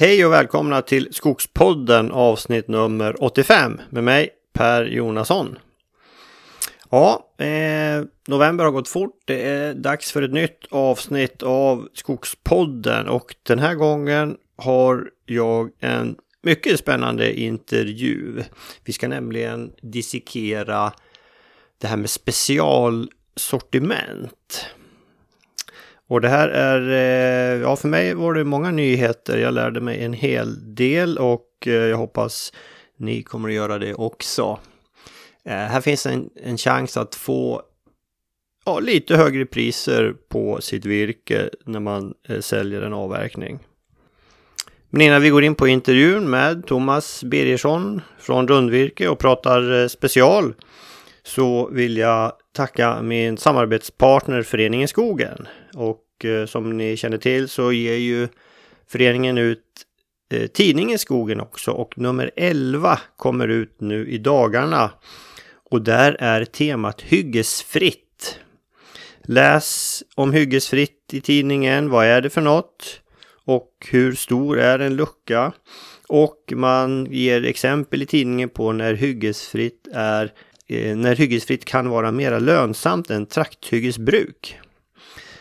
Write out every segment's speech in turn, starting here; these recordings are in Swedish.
Hej och välkomna till Skogspodden avsnitt nummer 85 med mig Per Jonasson. Ja, eh, november har gått fort. Det är dags för ett nytt avsnitt av Skogspodden och den här gången har jag en mycket spännande intervju. Vi ska nämligen dissekera det här med specialsortiment. Och det här är, eh, ja för mig var det många nyheter. Jag lärde mig en hel del och eh, jag hoppas ni kommer att göra det också. Eh, här finns en, en chans att få ja, lite högre priser på sitt virke när man säljer en avverkning. Men innan vi går in på intervjun med Thomas Birgersson från Rundvirke och pratar special så vill jag tacka min samarbetspartner Föreningen Skogen. Och eh, som ni känner till så ger ju föreningen ut eh, tidningen Skogen också och nummer 11 kommer ut nu i dagarna. Och där är temat hyggesfritt. Läs om hyggesfritt i tidningen. Vad är det för något? Och hur stor är en lucka? Och man ger exempel i tidningen på när hyggesfritt är Eh, när hyggesfritt kan vara mera lönsamt än trakthyggesbruk.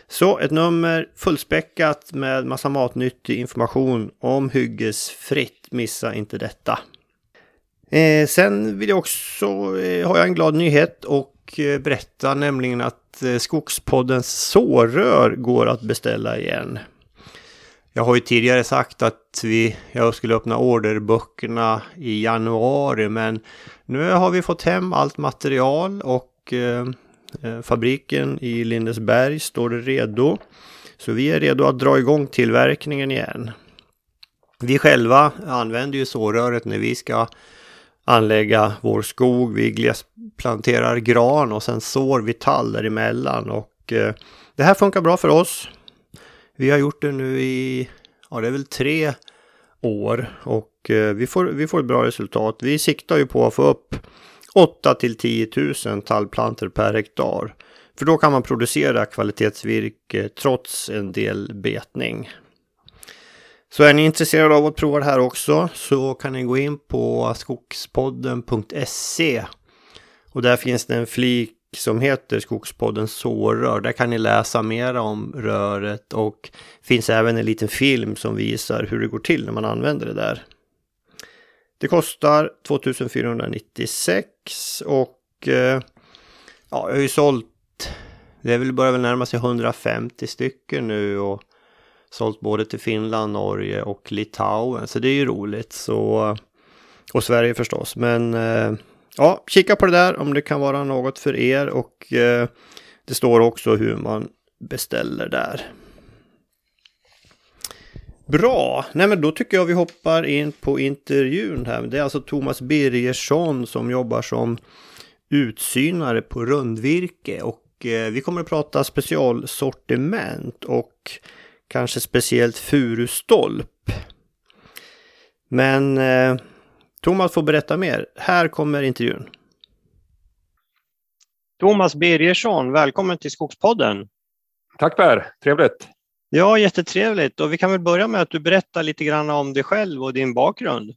Så ett nummer fullspäckat med massa matnyttig information om hyggesfritt. Missa inte detta. Eh, sen vill jag också, eh, har jag en glad nyhet och eh, berätta nämligen att eh, Skogspoddens sårrör går att beställa igen. Jag har ju tidigare sagt att vi, jag skulle öppna orderböckerna i januari men nu har vi fått hem allt material och eh, eh fabriken i Lindesberg står redo. Så vi är redo att dra igång tillverkningen igen. Vi själva använder ju såröret när vi ska anlägga vår skog. Vi glesplanterar gran och sen sår vi tall däremellan och eh, det här funkar bra för oss. Vi har gjort det nu i, ja det är väl tre år och eh, vi får, vi får ett bra resultat. Vi siktar ju på att få upp 8 till 10 000 tallplanter per hektar. För då kan man producera kvalitetsvirke trots en del betning. Så är ni intresserade av att prova det här också så kan ni gå in på skogspodden.se och där finns det en flik som heter Skogspodden sårrör. Där kan ni läsa mer om röret och finns även en liten film som visar hur det går till när man använder det där. Det kostar 2496 och eh, ja, jag har ju sålt, det är väl börjar väl närma sig 150 stycken nu och sålt både till Finland, Norge och Litauen. Så det är ju roligt. Så, och Sverige förstås. Men eh, ja, kika på det där om det kan vara något för er och eh, det står också hur man beställer där. Bra, nej men då tycker jag vi hoppar in på intervjun här. Det är alltså Thomas Birgersson som jobbar som utsynare på rundvirke och eh, vi kommer att prata specialsortiment och kanske speciellt furustolp. Men eh, Thomas får berätta mer. Här kommer intervjun. Thomas Birgersson, välkommen till Skogspodden. Tack Per, trevligt. Ja, jättetrevligt. Och vi kan väl börja med att du berättar lite grann om dig själv och din bakgrund.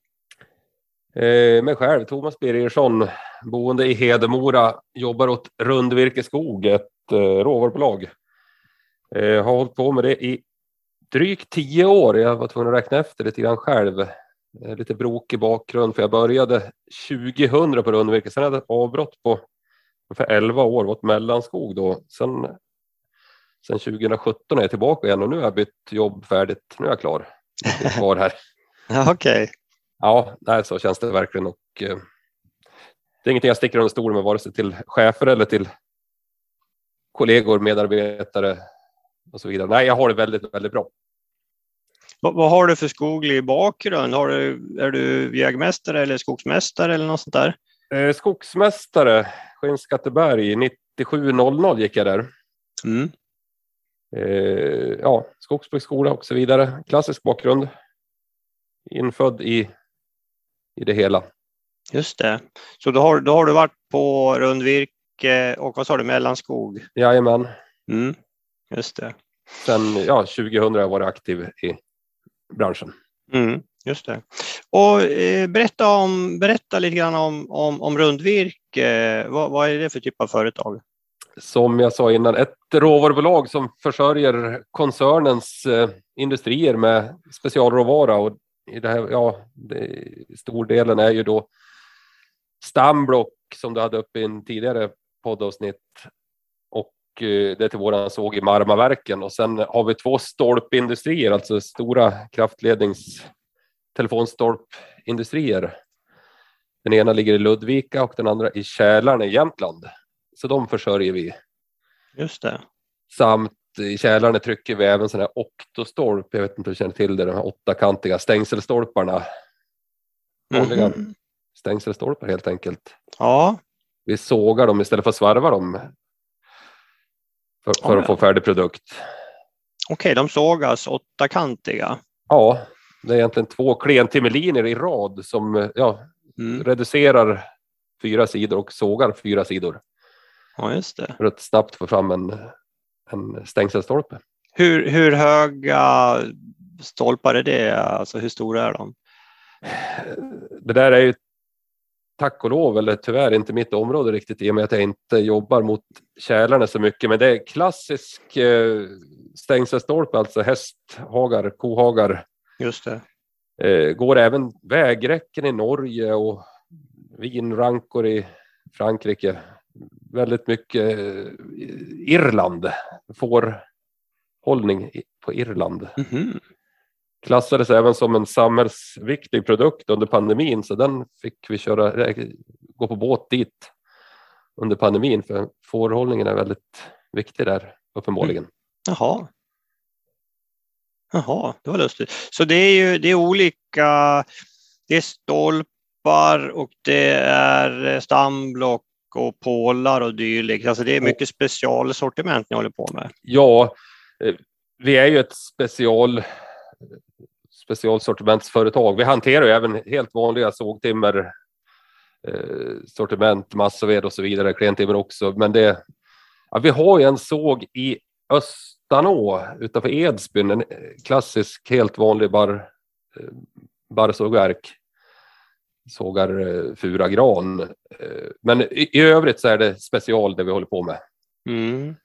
Eh, mig själv, Thomas Birgersson, boende i Hedemora, jobbar åt Rundvirke Skog, ett eh, råvarubolag. Eh, har hållit på med det i drygt tio år. Jag var tvungen att räkna efter lite grann själv. Eh, lite brokig bakgrund för jag började 2000 på Rundvirke. Sen hade jag avbrott på ungefär 11 år, var mellanskog då. Sen, sen 2017 är jag tillbaka igen och nu har jag bytt jobb färdigt. Nu är jag klar. Jag är kvar här. Okej. Okay. Ja, nej, så känns det verkligen och eh, det är ingenting jag sticker under stol med vare sig till chefer eller till kollegor, medarbetare och så vidare. Nej, jag har det väldigt, väldigt bra. Vad, vad, har du för skoglig bakgrund? Har du, är du jägmästare eller skogsmästare eller något sånt där? Eh, skogsmästare, Skinnskatteberg, 9700 gick jag där. Mm. Eh, ja, skogsbruksskola och så vidare. Klassisk bakgrund. Infödd i, i det hela. Just det. Så då har, då har du varit på rundvirke och vad sa du, mellanskog? Jajamän. Mm. Just det. Sen ja, 2000 har jag varit aktiv i branschen. Mm, just det. Och eh, berätta, om, berätta lite grann om, om, om Rundvirke. Vad, vad är det för typ av företag? Som jag sa innan, ett råvarubolag som försörjer koncernens eh, industrier med specialråvara och i det här, ja, det, stor delen är ju då stamblock som du hade uppe i en tidigare poddavsnitt eh, det är till våran såg i Marmaverken och sen har vi två stolpindustrier, alltså stora kraftlednings telefonstolpindustrier. Den ena ligger i Ludvika och den andra i Kälarne i Jämtland. Så de försörjer vi. Just det. Samt i Kälarne trycker vi även sådana här oktostolp. Jag vet inte om du känner till det, de här åttakantiga stängselstolparna. Vanliga mm. stängselstolpar helt enkelt. Ja. Vi sågar dem istället för att svarva dem. För, för ja, att få färdig produkt. Okej, de sågas åttakantiga. Ja, det är egentligen två klentimmerlinjer i rad som ja, mm. reducerar fyra sidor och sågar fyra sidor. Ja, just det. För att snabbt få fram en, en stängselstolpe. Hur, hur höga stolpar är det? Alltså hur stora är de? Det där är ju tack och lov, eller tyvärr inte mitt område riktigt i och med att jag inte jobbar mot kälarna så mycket. Men det är klassisk eh, stängselstolpe, alltså hästhagar, kohagar. Just det. Eh, går även vägräcken i Norge och vinrankor i Frankrike väldigt mycket eh, Irland, fårhållning på Irland. Mm -hmm. Klassades även som en samhällsviktig produkt under pandemin så den fick vi köra, eh, gå på båt dit under pandemin för fårhållningen är väldigt viktig där uppenbarligen. Mm. Jaha. Jaha, det var lustigt. Så det är ju det är olika, det är stolpar och det är stamblock och pålar och dylikt. Alltså det är mycket specialsortiment ni håller på med. Ja, eh, vi är ju ett special specialsortimentsföretag. Vi hanterar ju även helt vanliga sågtimmer, eh, sortiment, massaved och så vidare, klentimmer också. Men det, ja, vi har ju en såg i Östanå utanför Edsbyn, en klassisk helt vanlig bar, eh, barrsågverk sågar eh, fura gran. Eh, men i, i, övrigt så är det special det vi håller på med. Mm.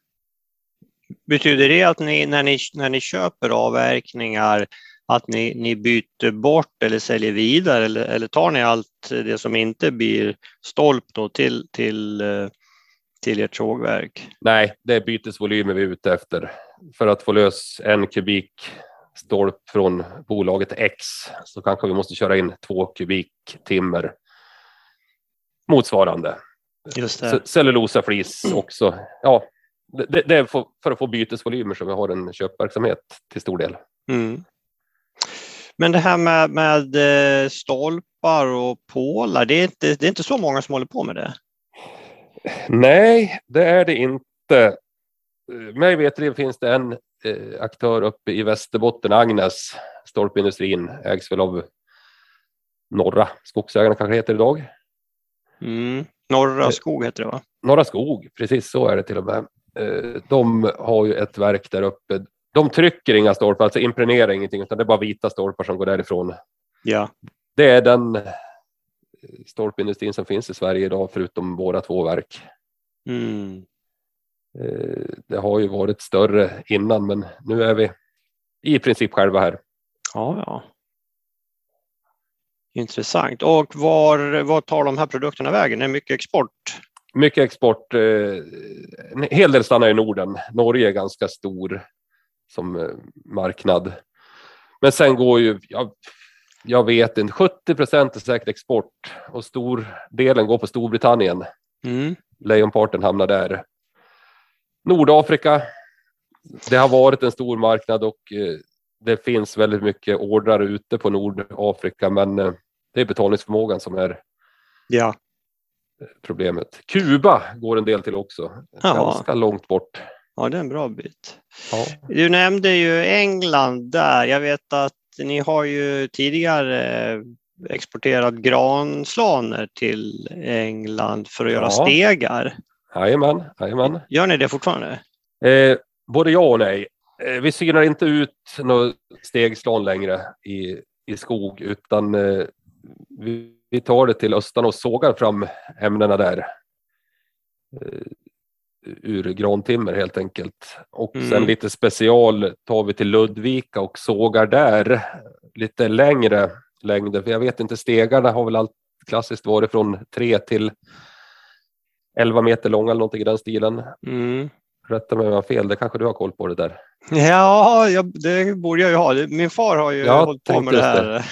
Betyder det att ni när, ni när ni köper avverkningar att ni, ni byter bort eller säljer vidare eller, eller tar ni allt det som inte blir stolp då till, till, eh, till ert sågverk? Nej, det är bytesvolymer vi är ute efter. För att få lös en kubik stolp från bolaget X så kanske vi måste köra in två kubik timmer motsvarande. Just det. Cellulosaflis också. Ja, det, det, är för, för, att få bytesvolymer som vi har en köpverksamhet till stor del. Mm. Men det här med, med eh, stolpar och pålar, det är, inte, det är inte så många som håller på med det? Nej, det är det inte. Mig veterligen finns det en eh, aktör uppe i Västerbotten, Agnes. Stolpindustrin ägs väl av Norra Skogsägarna kanske heter idag. Mm. Norra eh, Skog heter det va? Norra Skog, precis så är det till och med. Eh, de har ju ett verk där uppe. De trycker inga stolpar, alltså impregnerar ingenting, utan det är bara vita stolpar som går därifrån. Ja. Det är den stolpindustrin som finns i Sverige idag, förutom våra två verk. Mm. Eh, det har ju varit större innan, men nu är vi i princip själva här. Ja, ja. Intressant. Och var, var tar de här produkterna vägen? Är det mycket export? Mycket export. Eh, en hel del stannar i Norden. Norge är ganska stor som eh, marknad. Men sen går ju, jag, jag vet inte, 70 procent är säkert export och stor delen går på Storbritannien. Mm. Lejonparten hamnar där. Nordafrika. Det har varit en stor marknad och eh, det finns väldigt mycket ordrar ute på Nordafrika, men eh, det är betalningsförmågan som är ja. problemet. Kuba går en del till också, Jaha. ganska långt bort. Ja, det är en bra bit. Ja. Du nämnde ju England där. Jag vet att ni har ju tidigare eh, exporterat granslaner till England för att göra ja. stegar. Jajamän, jajamän. Gör ni det fortfarande? Eh, både ja och nej. Eh, vi synar inte ut något stegslån längre i i skog utan eh, vi, vi tar det till Östan och sågar fram ämnena där. Ur grantimmer helt enkelt. Och Mm. sen lite special tar vi till Ludvika och sågar där lite längre längder. För jag vet inte, stegarna har väl allt klassiskt varit från 3 till 11 meter långa eller någonting i den stilen. Mm. Rätta mig om jag har fel, det kanske du har koll på det där. Ja, jag, det borde jag ju ha. Min far har ju Ja, hållit på med det här.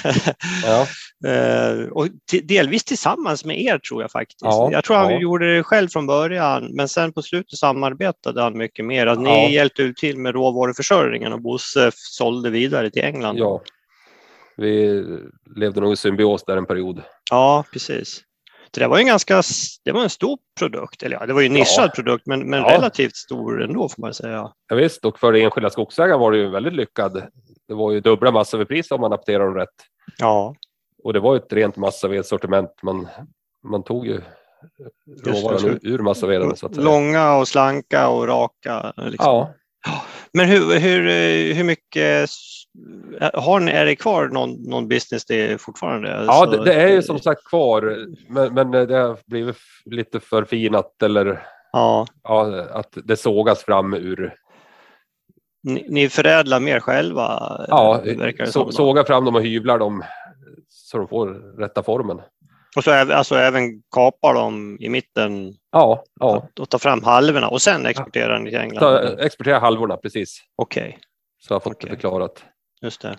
Ja, Eh, och delvis tillsammans med er tror jag faktiskt. Ja, jag tror han ja. gjorde det själv från början, men sen på slutet samarbetade han mycket mer. Att. Ni hjälpte till med råvaruförsörjningen och Bosse sålde vidare till England. ja. Vi levde nog i symbios där en period. Ja, precis. Så det var ju en ganska, det var en stor produkt. Eller ja, det var ju en nischad Ja. produkt, men, men Ja. relativt stor ändå får man säga. Ja, visst, och för enskilda skogsägare var det ju väldigt lyckad. Det var ju dubbla massavepris om man apterar dem rätt. Ja, Och det var ju ett rent massavedssortiment. Man, man tog ju råvaran ur, ur massaveden så att säga. långa och slanka och raka. Liksom. Ja, Men hur, hur, hur mycket har ni, är det kvar någon, någon business det fortfarande? ja Så- det, det är ju som sagt kvar. Men, men det har blivit lite förfinat eller Ja, ja, att det sågas fram ur. ni, ni förädlar mer själva? Ja, så, sågar fram dem och hyvlar dem så de får rätta formen. Och så även, alltså även kapar dem i mitten Ja, ja. och tar fram halvorna och sen exporterar ni till England? Ta, eller? exportera halvorna precis. Okej. Så jag har fått Okej. det förklarat. Just det.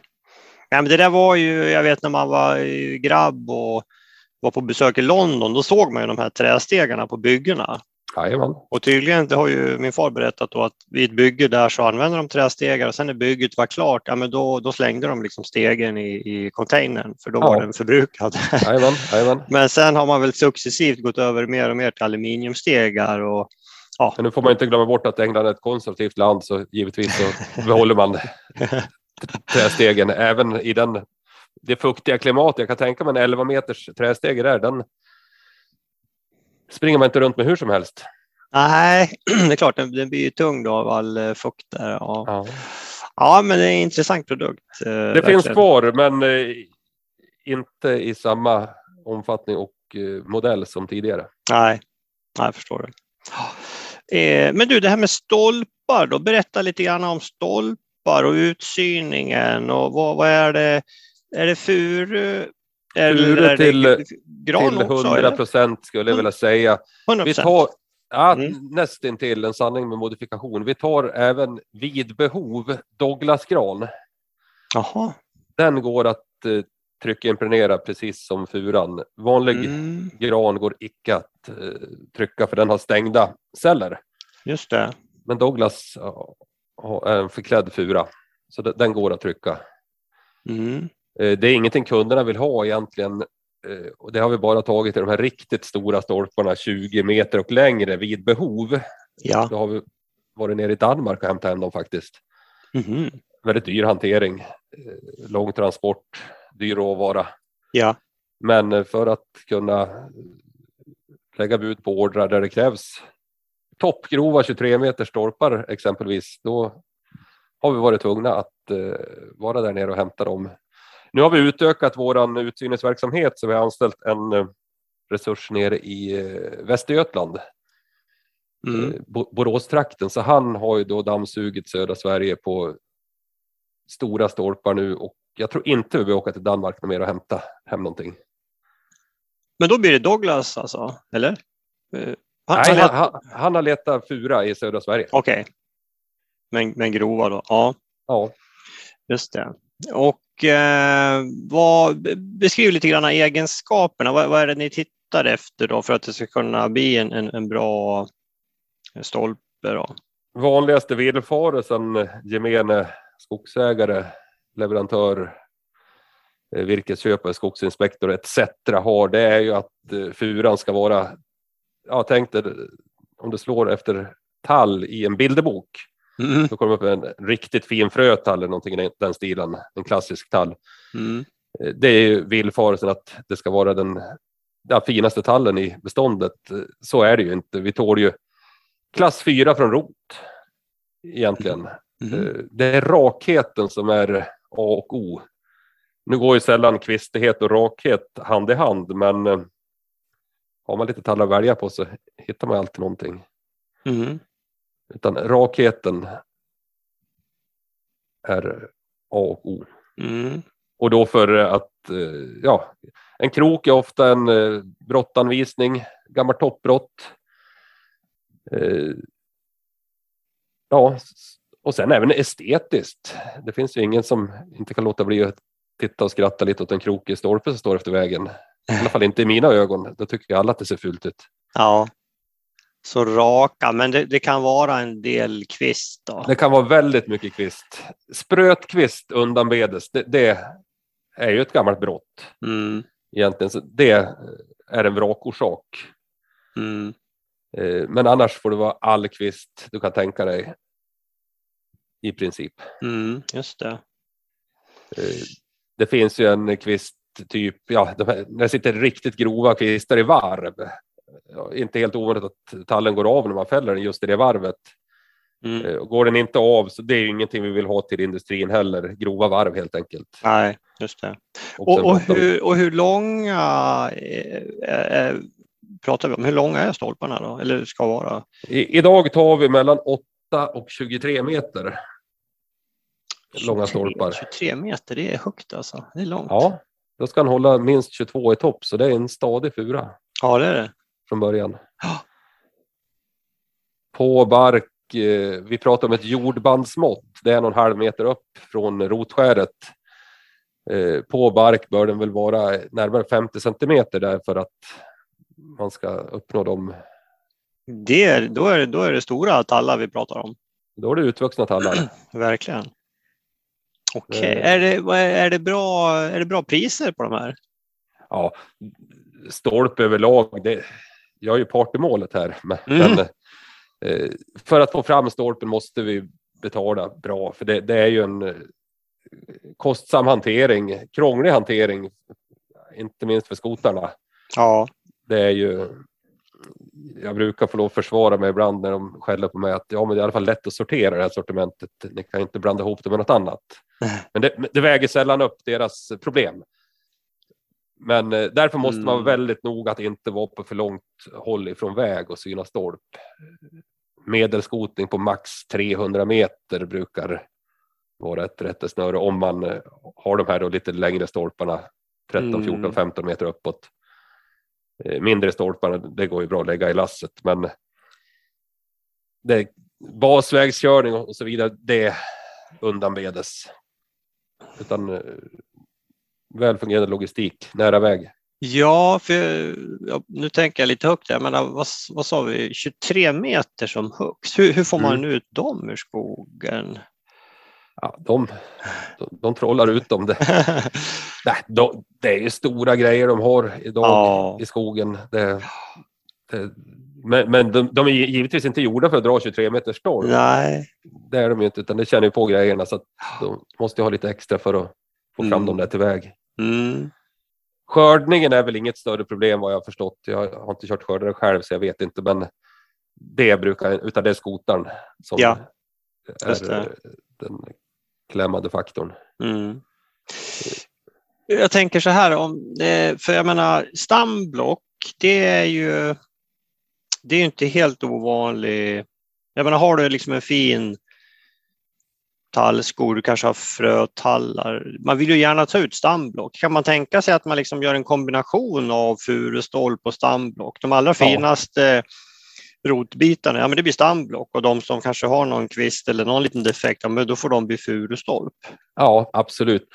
Ja, men det där var ju, jag vet när man var grabb och var på besök i London, då såg man ju de här trästegarna på byggena. Jajamän. Och tydligen, det har ju min far berättat då, att vid ett bygge där så använder de trästegar och sen när bygget var klart, ja men då, då slängde de liksom stegen i, i containern för då Ja. var den förbrukad. Jajamän, jajamän. men sen har man väl successivt gått över mer och mer till aluminiumstegar och Men nu får man inte glömma bort att England är ett konservativt land så givetvis så behåller man trästegen även i den, det fuktiga klimatet. Jag kan tänka mig en 11 meters trästege där, den springer man inte runt med hur som helst. nej, det är klart, den, blir ju tung då av all eh, fukt där. Ja. Ja. ja, men det är en intressant produkt. eh, Det verkligen. finns kvar men eh, inte i samma omfattning och modell som tidigare. Nej, nej jag förstår det. Men du, det här med stolpar då, berätta lite grann om stolpar och utsyningen och vad, vad är det? Är det furu? Furu till- gran Till också? 100 eller? procent skulle jag vilja säga. 100 Vi tar ja, Mm. nästintill en sanning med modifikation. Vi tar även vid behov Douglasgran. Jaha. Den går att eh, tryckimpregnera precis som furan. Vanlig Mm, gran går icke att eh, trycka för den har stängda celler. just det. Men Douglas en förklädd fura så de- den går att trycka. Mm. Eh, Det är ingenting kunderna vill ha egentligen. eh, Och det har vi bara tagit i de här riktigt stora stolparna 20 meter och längre vid behov. Ja. Då har vi varit nere i Danmark och hämtat hem dem faktiskt. Mhm. Väldigt dyr hantering, eh, lång transport, dyr råvara. Ja. Men eh, för att kunna lägga bud på ordrar där det krävs toppgrova 23 meter stolpar exempelvis, då har vi varit tvungna att eh, vara där nere och hämta dem. Nu har vi utökat våran utsyningsverksamhet så vi har anställt en eh, resurs nere i eh, Västergötland, Mm. Bo- Boråstrakten, så han har ju då dammsugit södra Sverige på stora stolpar nu och jag tror inte vi vill åka till Danmark mer och hämta hem någonting. Men då blir det Douglas alltså, eller? Han, Nej, han, han, han, har letat fura i södra Sverige. Okej. Men, men grova då? Ja. Ja. Just det. Och eh, vad, be- beskriv lite grann egenskaperna. Vad, vad är det ni tittar efter då för att det ska kunna bli en, en, en bra stolpe? Då? Vanligaste villfarelsen gemene skogsägare, leverantör, eh, virkesköpare, skogsinspektor etc. har, det är ju att eh, furan ska vara, ja tänk dig om du slår efter tall i en bilderbok, Mm. då kommer det upp en riktigt fin frötall eller någonting i den stilen, en klassisk tall. Mm. Eh, Det är ju villfarelsen att det ska vara den, den finaste tallen i beståndet. Eh, Så är det ju inte. Vi tål ju klass 4 från rot egentligen. Mm. Eh, Det är rakheten som är A och O. Nu går ju sällan kvistighet och rakhet hand i hand, men eh, har man lite tallar att välja på så hittar man alltid någonting. Mm. Utan rakheten är A och O. Mm. Och då för att, eh, ja, en krok är ofta en eh, brottanvisning, gammalt toppbrott. Eh, Ja, och sen även estetiskt. Det finns ju ingen som inte kan låta bli att titta och skratta lite åt en krokig stolpe som står efter vägen. I alla fall inte i mina ögon. Då tycker jag alla att det ser fult ut. Ja. Så raka, men det, det kan vara en del kvist då. Det kan vara väldigt mycket kvist. Sprötkvist undanbedes, det, det är ju ett gammalt brott Mm. egentligen. Så det är en vrakorsak. Mm. Eh, Men annars får det vara all kvist du kan tänka dig. I princip. Mm. Just det. Eh, Det finns ju en kvist typ, ja, när det sitter riktigt grova kvistar i varv. Inte helt ovanligt att tallen går av när man fäller den just i det varvet. Mm. Eh, Går den inte av så det är ju ingenting vi vill ha till industrin heller. Grova varv helt enkelt. Nej, just det. Och Och, och, hur, och hur långa eh, eh, pratar vi om? Hur långa är stolparna då? Eller ska vara? I, idag tar vi mellan 8 och 23 meter. Långa 23 stolpar. 23 meter, det är högt alltså. Det är långt. Ja, då ska han hålla minst 22 i topp så det är en stadig fura ja det är det. från början. Ja. På bark, eh, vi pratar om ett jordbandsmått. Det är en och en halv meter upp från rotskäret. Eh, På bark bör den väl vara närmare 50 centimeter där för att man ska uppnå dem. det då, är då är det stora tallar vi pratar om. Då är det utvuxna tallar. Verkligen. Okej, Eh. är, det, är, det bra, är det bra priser på de här? Ja, stolp överlag. Det, jag är ju part i målet här. Men, Mm. eh, för att få fram stolpen måste vi betala bra. För det, det är ju en eh, kostsam hantering, krånglig hantering. Inte minst för skotarna. Ja, Det är ju. Jag brukar få lov att försvara mig ibland när de skäller på mig att ja, men det är i alla fall lätt att sortera det här sortimentet. Ni kan inte blanda ihop det med något annat. Men det, det väger sällan upp deras problem. Men eh, därför måste man Mm. vara väldigt noga att inte vara på för långt håll ifrån väg och syna stolp. Medelskotning på max 300 meter brukar vara ett rättesnöre om man eh, har de här då lite längre stolparna 13, Mm. 14, 15 meter uppåt. Eh, Mindre stolparna, det går ju bra att lägga i lasset, men det, basvägskörning och så vidare, det undanbedes. Utan eh, väl fungerande logistik, nära väg. ja, för, ja, nu tänker jag lite högt där, men vad, vad sa vi, 23 meter som högst. Hur, hur får man Mm. ut dem ur skogen? Ja, de, de, de trollar ut dem. Det, nej, de, det är ju stora grejer de har idag Ja. i skogen. Det, det, men men de, de är givetvis inte gjorda för att dra 23 meter stolp. Nej, Det är de ju inte, utan det känner ju på grejerna så att de måste ha lite extra för att få fram Mm. dem där till väg. mm. Skördningen är väl inget större problem vad jag har förstått. Jag har inte kört skördare själv så jag vet inte, men det brukar, utan det är skotaren som Ja, är den klämmande faktorn. Mm. Jag tänker så här, om det, för jag menar stamblock, det är ju det är inte helt ovanligt. Jag menar, har du liksom en fin tallskog, du kanske har frötallar. Man vill ju gärna ta ut stamblock. Kan man tänka sig att man liksom gör en kombination av furustolp och stamblock? De allra Ja. finaste rotbitarna, ja men det blir stamblock och de som kanske har någon kvist eller någon liten defekt, ja, men då får de bli furustolp. Ja, absolut.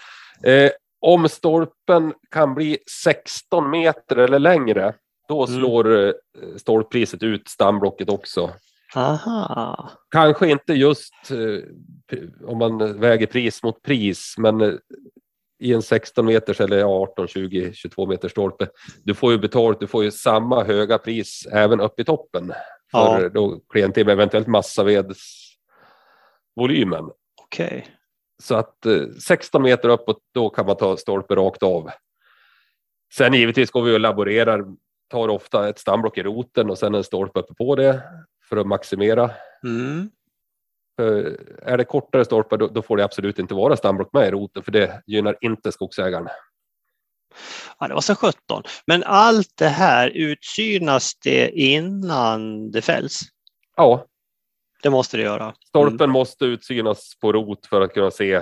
Eh, om stolpen kan bli 16 meter eller längre, då Mm. slår eh, stolppriset ut stamblocket också. Aha. Kanske inte just eh, om man väger pris mot pris, men eh, i en 16 meters eller 18, 20, 22 meters stolpe. Du får ju betalt, du får ju samma höga pris även upp i toppen. För Ja. då klientel med eventuellt massavedsvolymen. Okej. Så att eh, 16 meter uppåt, då kan man ta stolpe rakt av. Sen givetvis går vi och laborerar, tar ofta ett stamblock i roten och sen en stolpe uppe på det för att maximera Mm. För är det kortare stolpar då, då får det absolut inte vara stamblock med i roten för det gynnar inte skogsägaren. Ja, det var så 17. Men allt det här utsynas det innan det fälls? Ja. Det måste det göra. Stolpen mm. måste utsynas på rot för att kunna se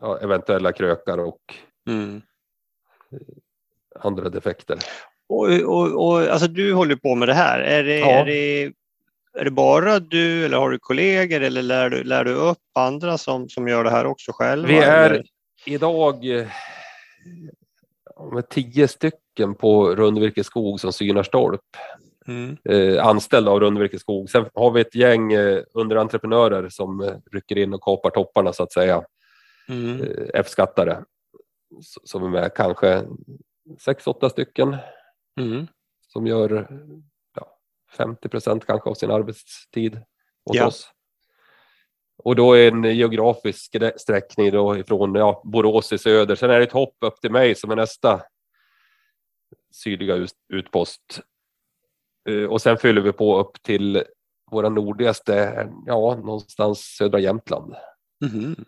ja, eventuella krökar och mm. andra defekter. Och, och, och, alltså du håller på med det här. Är det, ja. är, det, är det bara du eller har du kollegor eller lär du, lär du upp andra som, som gör det här också själva? Vi är eller? idag med tio stycken på Rundvirke skog som synar stolp. Mm. Eh, anställda av Rundvirke skog. Sen har vi ett gäng eh, underentreprenörer som eh, rycker in och kapar topparna så att säga. Mm. Eh, F-skattare som är med kanske sex, åtta stycken mm. som gör ja, 50 procent kanske av sin arbetstid åt ja. oss. Och då är en geografisk sträckning då ifrån ja, Borås i söder. Sen är det ett hopp upp till mig som är nästa sydliga utpost. Eh, och sen fyller vi på upp till våra nordligaste, ja, någonstans södra Jämtland. Mm.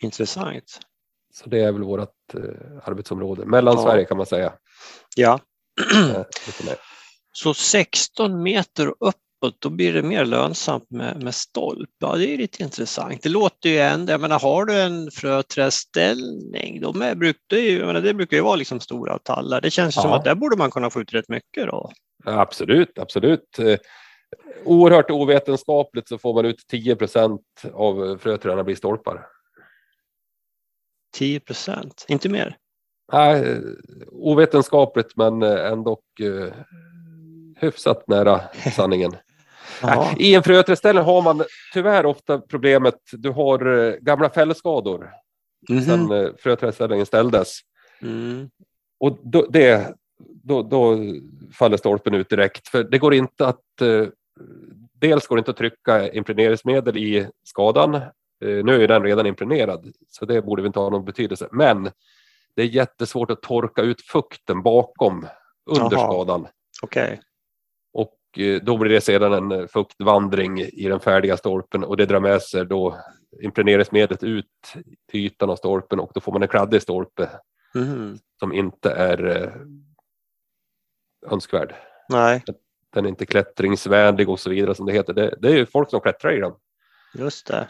Intressant. Så det är väl vårt eh, arbetsområde. Mellansverige ja. kan man säga. Ja. Så 16 meter upp uppåt, då blir det mer lönsamt med, med stolp. Ja, det är lite intressant. Det låter ju ändå, jag menar, har du en fröträdställning, de är, brukar ju, menar, det brukar ju vara liksom stora tallar. Det känns ja. som att där borde man kunna få ut rätt mycket då. absolut, absolut. Eh, oerhört ovetenskapligt så får man ut 10 procent av fröträden blir stolpar. 10 procent, inte mer? Nej, ovetenskapligt men ändå eh, hyfsat nära sanningen. I en fröträdställning har man tyvärr ofta problemet, du har eh, gamla fällskador mm -hmm. sedan eh, fröträdställningen ställdes. Mm. Och då, det, då, då, faller stolpen ut direkt, för det går inte att eh, Dels går det inte att trycka impregneringsmedel i skadan. Nu är den redan impregnerad, så det borde vi inte ha någon betydelse. Men det är jättesvårt att torka ut fukten bakom under Aha. skadan. Okay. Eh, då blir det sedan en eh, fuktvandring i den färdiga stolpen och det drar med sig då impregneringsmedlet ut till ytan av stolpen och då får man en kladdig stolpe mm. som inte är eh, önskvärd. Nej. Den är inte klättringsvänlig och så vidare som det heter. Det, det är ju folk som klättrar i den. Just det.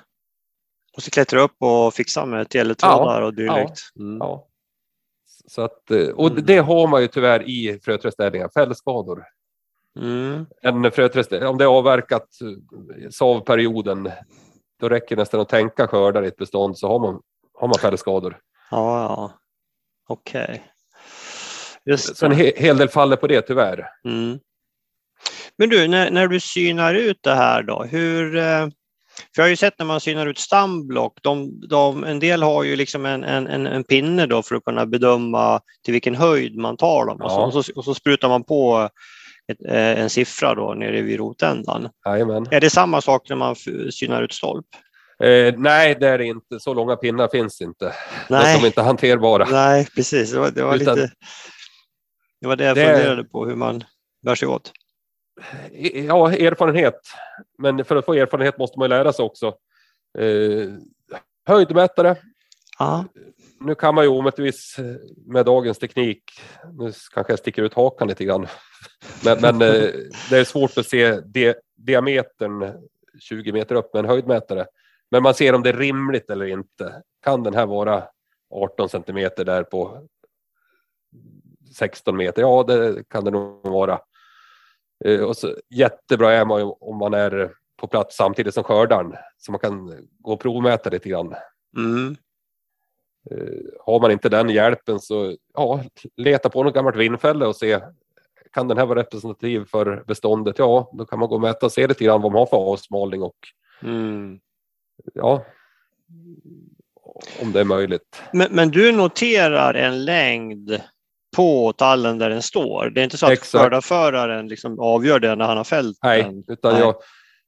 Och så klättra upp och fixa med teletrådar ja, och dylikt. Ja, mm. ja. Så att, och mm. det har man ju tyvärr i fröträdställningar, fällskador. Mm. En fröträst, om det är avverkat savperioden, då räcker det nästan att tänka skördar i ett bestånd så har man, har man färre skador. Ja, ja. okej. Okay. Så en he hel del faller på det tyvärr. Mm. Men du, när, när du synar ut det här då, hur eh, för jag har ju sett när man synar ut stamblock, de, de, en del har ju liksom en, en, en pinne då för att kunna bedöma till vilken höjd man tar dem ja. och, så, och, så, och så sprutar man på ett, eh, en siffra då nere vid rotändan. Jajamän. Är det samma sak när man synar ut stolp? Eh, nej, det är det inte. Så långa pinnar finns inte. Nej. De är inte hanterbara. Nej, precis. Det var, det var Utan, lite... Det var det jag det... funderade på, hur man bär sig åt. Ja, erfarenhet. Men för att få erfarenhet måste man lära sig också. Eh, höjdmätare. Ja nu kan man ju omöjligtvis eh, med dagens teknik, nu kanske jag sticker ut hakan lite grann, men, men eh, det är svårt att se di diametern 20 meter upp med en höjdmätare. Men man ser om det är rimligt eller inte. Kan den här vara 18 centimeter där på 16 meter? Ja, det kan det nog vara. Eh, och så, jättebra är man ju om man är på plats samtidigt som skördaren så man kan gå och provmäta lite grann. Mm. Eh, har man inte den hjälpen så ja, leta på något gammalt vindfälle och se kan den här vara representativ för beståndet? Ja, då kan man gå och mäta och se lite grann vad man har för avsmalning och mm. ja, om det är möjligt. Men, men, du noterar en längd på tallen där den står? Det är inte så att skördarföraren liksom avgör det när han har fällt Nej, den? utan Nej. Jag,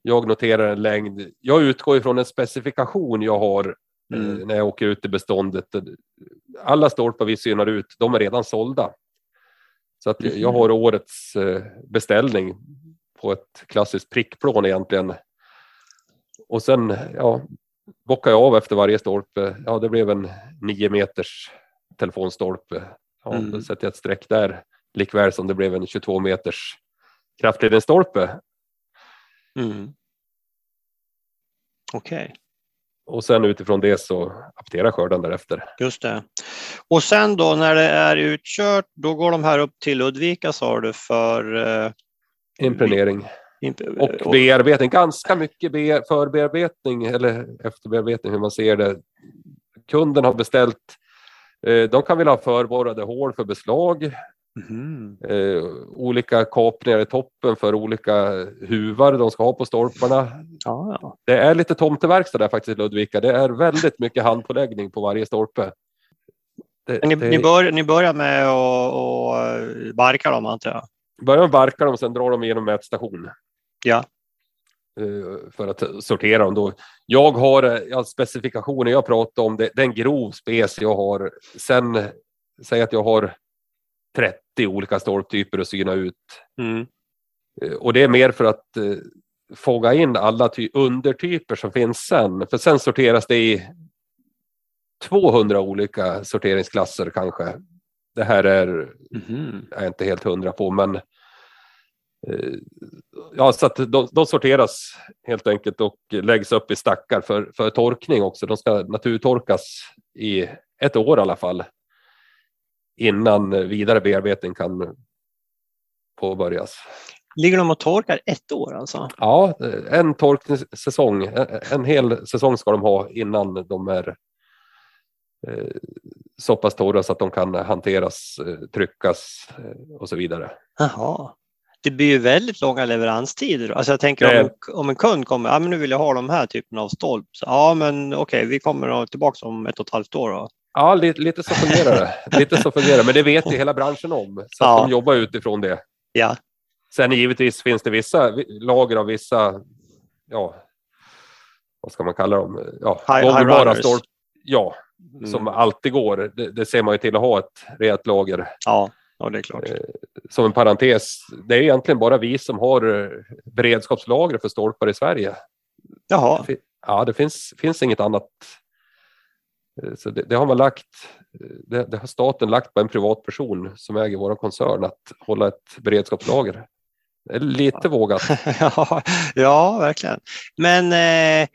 jag noterar en längd. Jag utgår ifrån en specifikation jag har mm. när jag åker ut i beståndet. Alla stolpar vi synar ut, de är redan sålda. Så att jag har årets eh, beställning på ett klassiskt prickplån egentligen. Och sen ja, bockar jag av efter varje stolpe. Ja, det blev en nio meters telefonstolpe. Ja, Mm. Då sätter jag ett streck där. Likväl som det blev en 22 meters kraftledningsstolpe. Mm. Okej, Och sen utifrån det så apterar skörden därefter. just det. Och sen då när det är utkört, då går de här upp till Ludvika sa du för eh, Impregnering imp- och bearbetning. Ganska mycket be- förbearbetning eller efterbearbetning hur man ser det. Kunden har beställt. Eh, de kan vilja ha förborrade hål för beslag. Mhm. Eh, olika kapningar i toppen för olika huvar de ska ha på stolparna. Ja, ja. Det är lite tomteverkstad där faktiskt i Ludvika. Det är väldigt mycket handpåläggning på varje stolpe. Det, Ni, det, ni, bör, ni börjar med att eh, barka dem antar jag? börjar med barka dem, sen drar de igenom mätstation. Ja. Eh, För att sortera dem då. Jag har eh, ja, specifikationer jag pratar om. Det, det är en grov spec jag har. Sen säg att jag har 30 olika stolptyper att syna ut. Mm. Eh, Och det är mer för att eh, fånga in alla ty- undertyper som finns sen. För sen sorteras det i 200 olika sorteringsklasser kanske. Det här är Mhm. jag är inte helt hundra på, men eh, ja, så de, de sorteras helt enkelt och läggs upp i stackar för, för torkning också. De ska naturtorkas i ett år i alla fall innan vidare bearbetning kan påbörjas. Ligger de och torkar ett år alltså? Ja, en torksäsong, en, en hel säsong ska de ha innan de är eh, så pass torra så att de kan hanteras, eh, tryckas eh, och så vidare. Jaha. Det blir ju väldigt långa leveranstider. Alltså jag tänker Det- om, en- om en kund kommer, ja men nu vill jag ha de här typen av stolp. Så, ja men okej, vi kommer tillbaka om ett och ett halvt år då. Ja, lite, lite så fungerar det. Lite så fungerar men det vet ju hela branschen om. Så Ja. de jobbar utifrån det. Ja, Sen givetvis finns det vissa vi- lager av vissa, ja, vad ska man kalla dem? Ja, gångbara high runners. stolp. Ja, mm. som alltid går. Det, det ser man ju till att ha ett rejält lager. ja, ja det är klart. Eh, Som en parentes, det är egentligen bara vi som har eh, beredskapslager för stolpar i Sverige. Jaha, Ja, det finns, finns inget annat. Eh, Så det, det har man lagt. eh, Det, det har staten lagt på en privatperson som äger vår koncern att hålla ett beredskapslager. Det är lite vågat. ja, ja, verkligen. Men eh,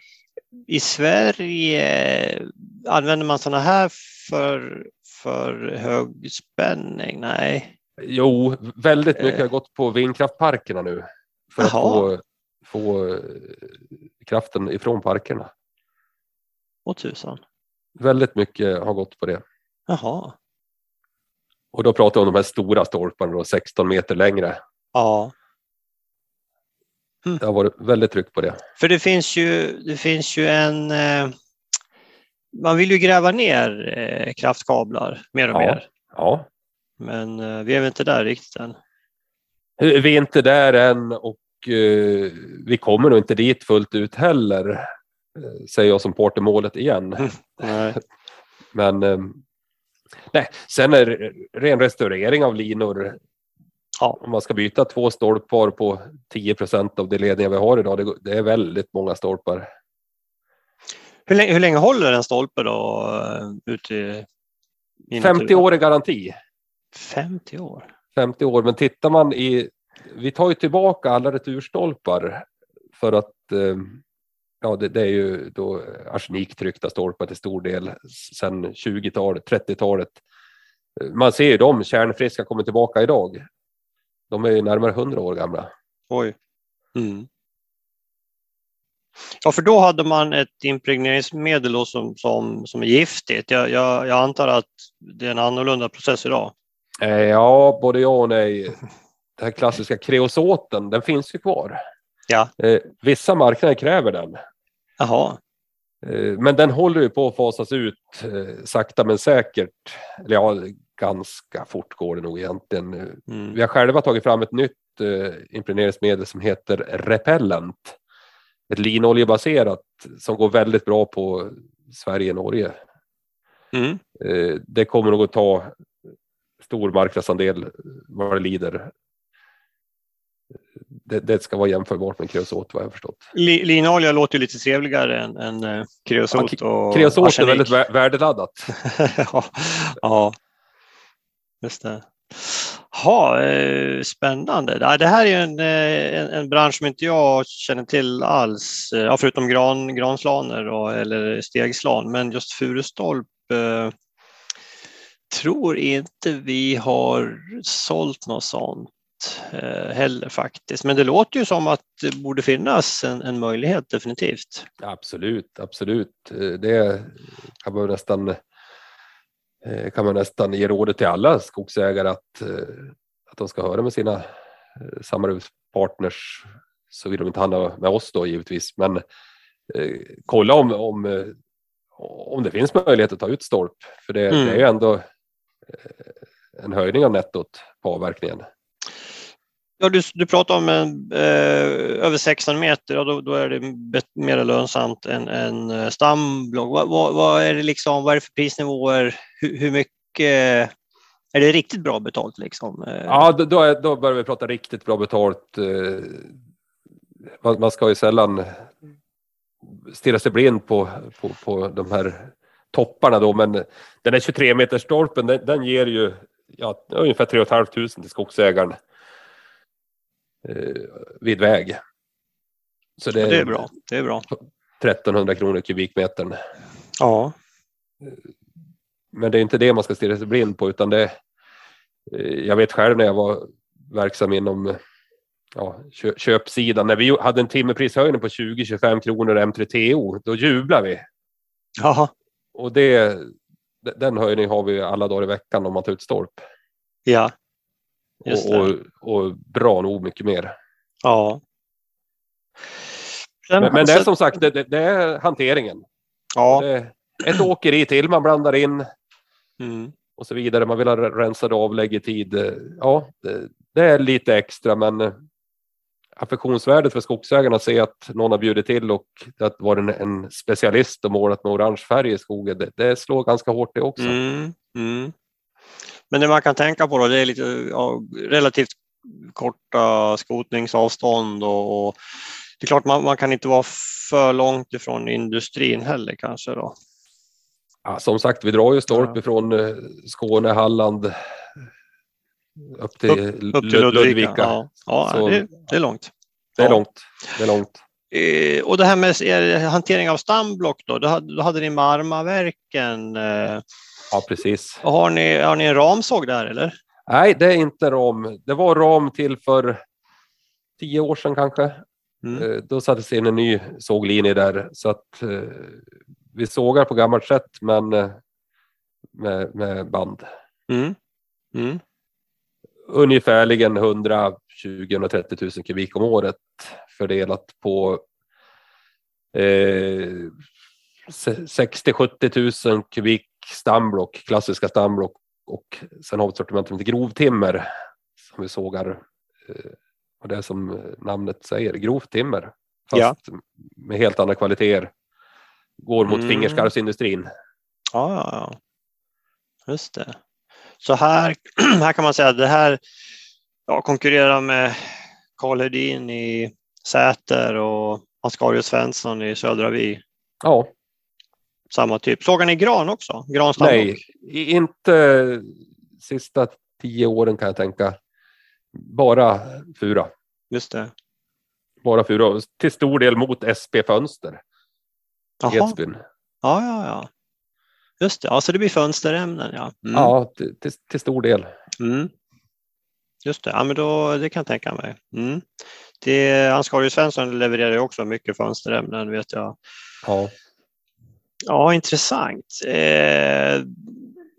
i Sverige använder man sådana här för, för högspänning? Nej. Jo, väldigt mycket Eh. har gått på vindkraftparkerna nu. För att få, få eh, kraften ifrån parkerna. Åh tusan. Väldigt mycket har gått på det. Jaha. Och då pratar vi om de här stora stolparna, då, 16 meter längre. Ja. Det har varit väldigt tryck på det. För det finns ju, det finns ju en... Eh, man vill ju gräva ner eh, kraftkablar mer och Ja. mer. Ja, Men eh, vi är väl inte där riktigt än. Vi är inte där än och eh, vi kommer nog inte dit fullt ut heller. Eh, Säger jag som part i målet igen. Men eh, nej, sen är det ren restaurering av linor. Ja. Om man ska byta två stolpar på 10 procent av de ledningar vi har idag. Det, det är väldigt många stolpar. Hur, länge, hur länge håller en stolpe då eh, ute i, i 50 naturen? år är garanti. 50 år? 50 år, men tittar man i, vi tar ju tillbaka alla returstolpar för att eh, ja, det, det är ju då arseniktryckta stolpar till stor del sedan 20-talet, 30-talet. Eh, Man ser ju de kärnfriska kommer tillbaka idag. De är ju närmare 100 år gamla. Oj. Mm. Ja, för då hade man ett impregneringsmedel som, som, som är giftigt. Jag, jag, jag antar att det är en annorlunda process idag. Eh, ja, både ja och nej. Den här klassiska kreosoten, den finns ju kvar. Ja. Eh, vissa marknader kräver den. Jaha. Eh, Men den håller ju på att fasas ut eh, sakta men säkert. Eller ja, ganska fort går det nog egentligen. Mm. Vi har själva tagit fram ett nytt eh, impregneringsmedel som heter Repellent. Ett linoljebaserat som går väldigt bra på Sverige-Norge. Mm. Eh, det kommer nog att ta stor marknadsandel vad det lider. Det, det, ska vara jämförbart med kreosot vad jag förstått. Linolja låter ju lite trevligare än, än eh, kreosot. Ja, kreosot arsenik. är väldigt värdeladdat. ja, ja, just det. Ja, eh, spännande. Det här är en, eh, en, en, bransch som inte jag känner till alls, ja, förutom gran, granslaner och, eller stegslan, men just furustolp eh, tror inte vi har sålt något sånt heller faktiskt. Men det låter ju som att det borde finnas en, en möjlighet definitivt. Absolut, absolut. Det kan man nästan eh, kan man nästan ge rådet till alla skogsägare att, eh, att de ska höra med sina samarbetspartners så vill de inte handla med oss då givetvis. Men eh, kolla om, om, om det finns möjlighet att ta ut stolp. För det, mm. det är ju ändå en höjning av nettot på avverkningen. Ja, du, du pratar om en, eh, över 16 meter och då, då, är det mer lönsamt än en eh, stamblock. Vad, vad, vad, är det liksom, vad är det för prisnivåer? Hur, hur mycket är det riktigt bra betalt liksom? Eh. Ja, då, är, då börjar vi prata riktigt bra betalt. Eh. Man, man ska ju sällan stirra sig blind på, på, på de här topparna då, men den här 23 meters stolpen, den, den ger ju ja, ungefär 3 500 till skogsägaren vid väg. Så det, ja, det är bra. Det är bra. 1300 kronor kubikmetern. Ja. Men det är inte det man ska stirra sig blind på utan det. Eh, jag vet själv när jag var verksam inom ja, köpsidan. När vi hade en timmerprishöjning på 20-25 kronor M3TO, då jublade vi. Jaha. Och det, den höjningen har vi alla dagar i veckan om man tar ut stolp. Ja. Och, och, och, bra nog mycket mer. Ja. Men, men det är som sagt, det, det är hanteringen. Ja. Det ett åkeri till man blandar in. Mm. Och så vidare. Man vill ha rensade avlägg i tid. Ja, det, det är lite extra, men affektionsvärdet för skogsägarna att se att någon har bjudit till och att vara en, en specialist och målat med orange färg i skogen, det, det slår ganska hårt det också. Mm, mm. Men det man kan tänka på då, det är lite ja, relativt korta skotningsavstånd och, och det är klart man, man, kan inte vara för långt ifrån industrin heller kanske då. Ja, som sagt, vi drar ju stolp ja. ifrån eh, Skåne, Halland upp till, upp, upp till Ludvika. Ludvika. Ja, ja det, det, är långt. Det är långt. Det är långt. Eh, och det här med hantering av stamblock då, då hade, då hade ni Marmaverken. Eh, Ja, precis. Har ni, har ni en ramsåg där eller? Nej, det är inte ram. Det var ram till för tio år sedan kanske. Mm. Eh, då sattes in en ny såglinje där så att eh, vi sågar på gammalt sätt men eh, med, med band. Mm. Mm. Ungefärligen 120-130 000 kubik om året fördelat på eh, 60-70 000 kubik stamblock, klassiska stamblock och sen har vi ett sortiment som heter grovtimmer som vi sågar. Eh, och det är som namnet säger, grovt timmer. Fast ja. med helt andra kvaliteter. Går mot mm. fingerskarvsindustrin. Ja, ja. Just det. Så här, här kan man säga att det här ja, konkurrerar med Karl Hedin i Säter och Ascarius Svensson i Södra Vi. Ja samma typ. Sågar ni gran också? Granstam Nej, inte sista tio åren kan jag tänka. Bara fura. Just det. Bara fura. Till stor del mot SP Fönster. Jaha. Edsbyn. Ja, ja, ja. Just det, alltså det blir fönsterämnen ja. Mm. Ja, till, till, stor del. Mm. Just det, ja men då, det kan jag tänka mig. Mm. Det, Svensson levererar också mycket fönsterämnen vet jag. Ja. Ja, intressant. Eh,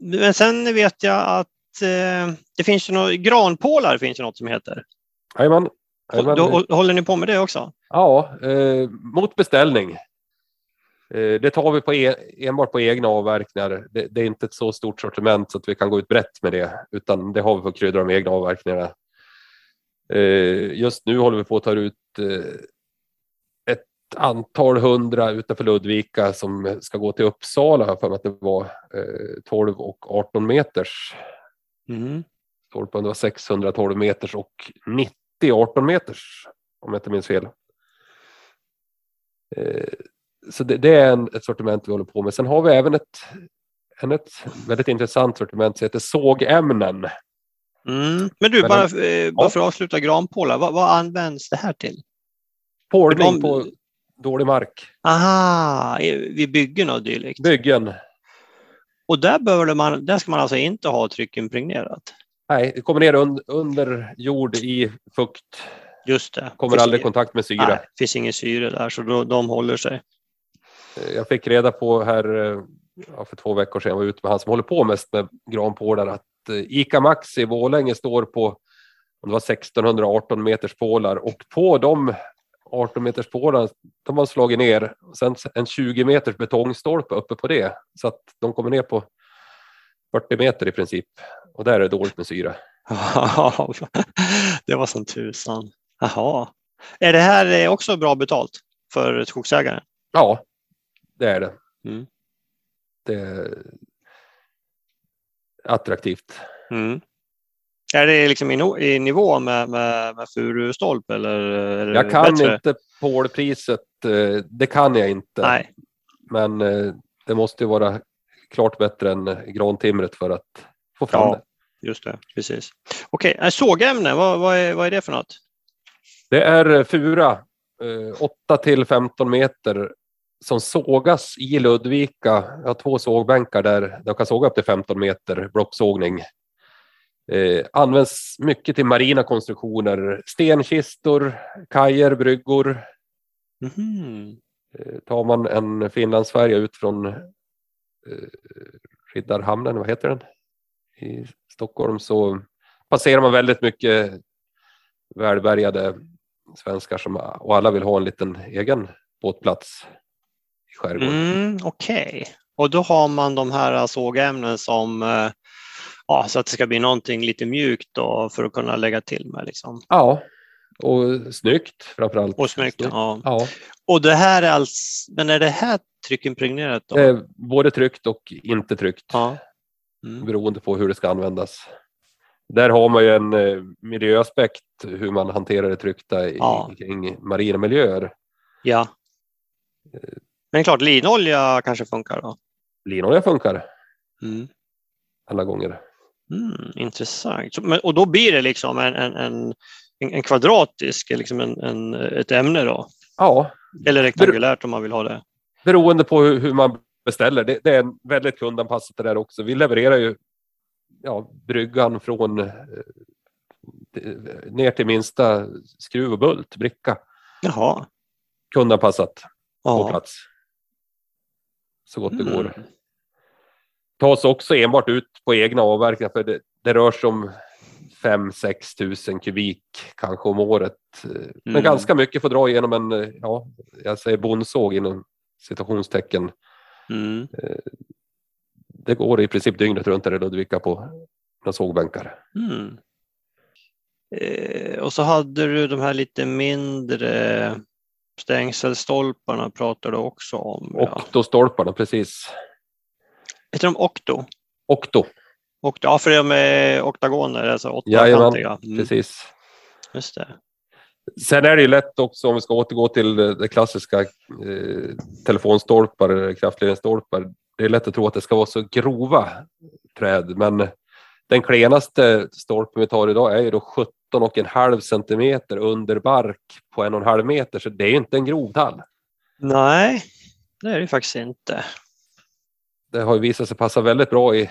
men sen vet jag att eh, det finns ju något, granpålar finns det något som heter. Jajamän. Håller ni på med det också? Ja, eh, mot beställning. Eh, det tar vi på e enbart på egna avverkningar. Det, det, är inte ett så stort sortiment så att vi kan gå ut brett med det, utan det har vi för att krydda de egna avverkningarna. Eh, just nu håller vi på att ta ut eh, antal hundra utanför Ludvika som ska gå till Uppsala för att det var eh, 12 och 18 meters. Mm. Stolpen var 612 meters och 90 18 meters Om jag inte minns fel. Eh, så det, det är en, ett sortiment vi håller på med. Sen har vi även ett, en, ett väldigt intressant sortiment som heter sågämnen. Mm. Men du, Men bara, eh, bara Ja. för att avsluta granpålar, vad, vad används det här till? Pålning på dålig mark. Aha, vid byggen och dylikt. Byggen. Och där, behöver man, där ska man alltså inte ha tryckimpregnerat? Nej, det kommer ner un, under jord i fukt. Just det. Kommer Finns aldrig i kontakt med syre. Nej, finns ingen syre där så då, de håller sig. Eh, Jag fick reda på här eh, för två veckor sedan, jag var ute med han som håller på mest med granpålar, att eh, Ica Maxi i Borlänge står på om det var 1618 meters pålar och på de 18 meters pålar, de har slagit ner och sen en 20 meters betongstolpe uppe på det så att de kommer ner på 40 meter i princip och där är det dåligt med syre. det var som tusan. Jaha. Är det här också bra betalt för skogsägaren? Ja, det är det. Mm. Det är attraktivt. Mm. Är det liksom i, i nivå med, med, med furustolp eller? Jag kan bättre? inte pålpriset, eh, det kan jag inte. Nej. Men eh, det måste ju vara klart bättre än eh, grantimret för att få fram Ja. det. Just det, precis. Okej, okay. sågämne, vad, vad, är, vad är det för något? Det är eh, fura, eh, 8 till 15 meter som sågas i Ludvika. Jag har två sågbänkar där de kan såga upp till 15 meter blocksågning. Eh, används mycket till marina konstruktioner, stenkistor, kajer, bryggor. Mhm. Eh, tar man en Finlandsfärja ut från eh, Riddarhamnen, vad heter den? I Stockholm så passerar man väldigt mycket välbärgade svenskar som och alla vill ha en liten egen båtplats i skärgården. Mm, Okej, och då har man de här sågämnen som eh, ja, så att det ska bli någonting lite mjukt då, för att kunna lägga till med. Liksom. Ja, och snyggt framförallt. Och snyggt. Ja. Ja, Och det här är alltså, men är det här tryckimpregnerat då? är både tryckt och inte tryckt Ja. Mm. beroende på hur det ska användas. Där har man ju en eh, miljöaspekt hur man hanterar det tryckta i, Ja. kring marina miljöer. ja. Men klart, linolja kanske funkar då? Linolja funkar Mm. alla gånger. Mm, intressant. Men, och då blir det liksom en, en, en, en kvadratisk, liksom en, en, ett ämne då? Ja, Eller rektangulärt om man vill ha det? beroende på hur, hur man beställer. Det, det är en väldigt kundanpassat det där också. Vi levererar ju ja, bryggan från eh, ner till minsta skruv och bult, bricka. Jaha. Kundanpassat på Ja. plats. Så gott det Mm. går. Tas också enbart ut på egna avverkningar för det, det rör sig om 5-6 tusen kubik kanske om året. Men Mm. ganska mycket får dra igenom en, eh, ja, jag säger bondsåg inom citationstecken. Mm. Det går i princip dygnet runt där i Ludvika på några sågbänkar. Mm. Eh, och så hade du de här lite mindre stängselstolparna pratade du också om. Ja. Oktostolparna, precis. Heter de okto? Okto, okto? Ja, för de är oktagoner, alltså åttakantiga. Mm, precis. just det. Sen är det ju lätt också om vi ska återgå till det klassiska eh, telefonstolpar, kraftledningsstolpar. Det är lätt att tro att det ska vara så grova träd, men den klenaste stolpen vi tar idag är ju då 17,5 centimeter under bark på en och en halv meter, så det är ju inte en grov tall. Nej, det är det faktiskt inte. Det har ju visat sig passa väldigt bra i eh,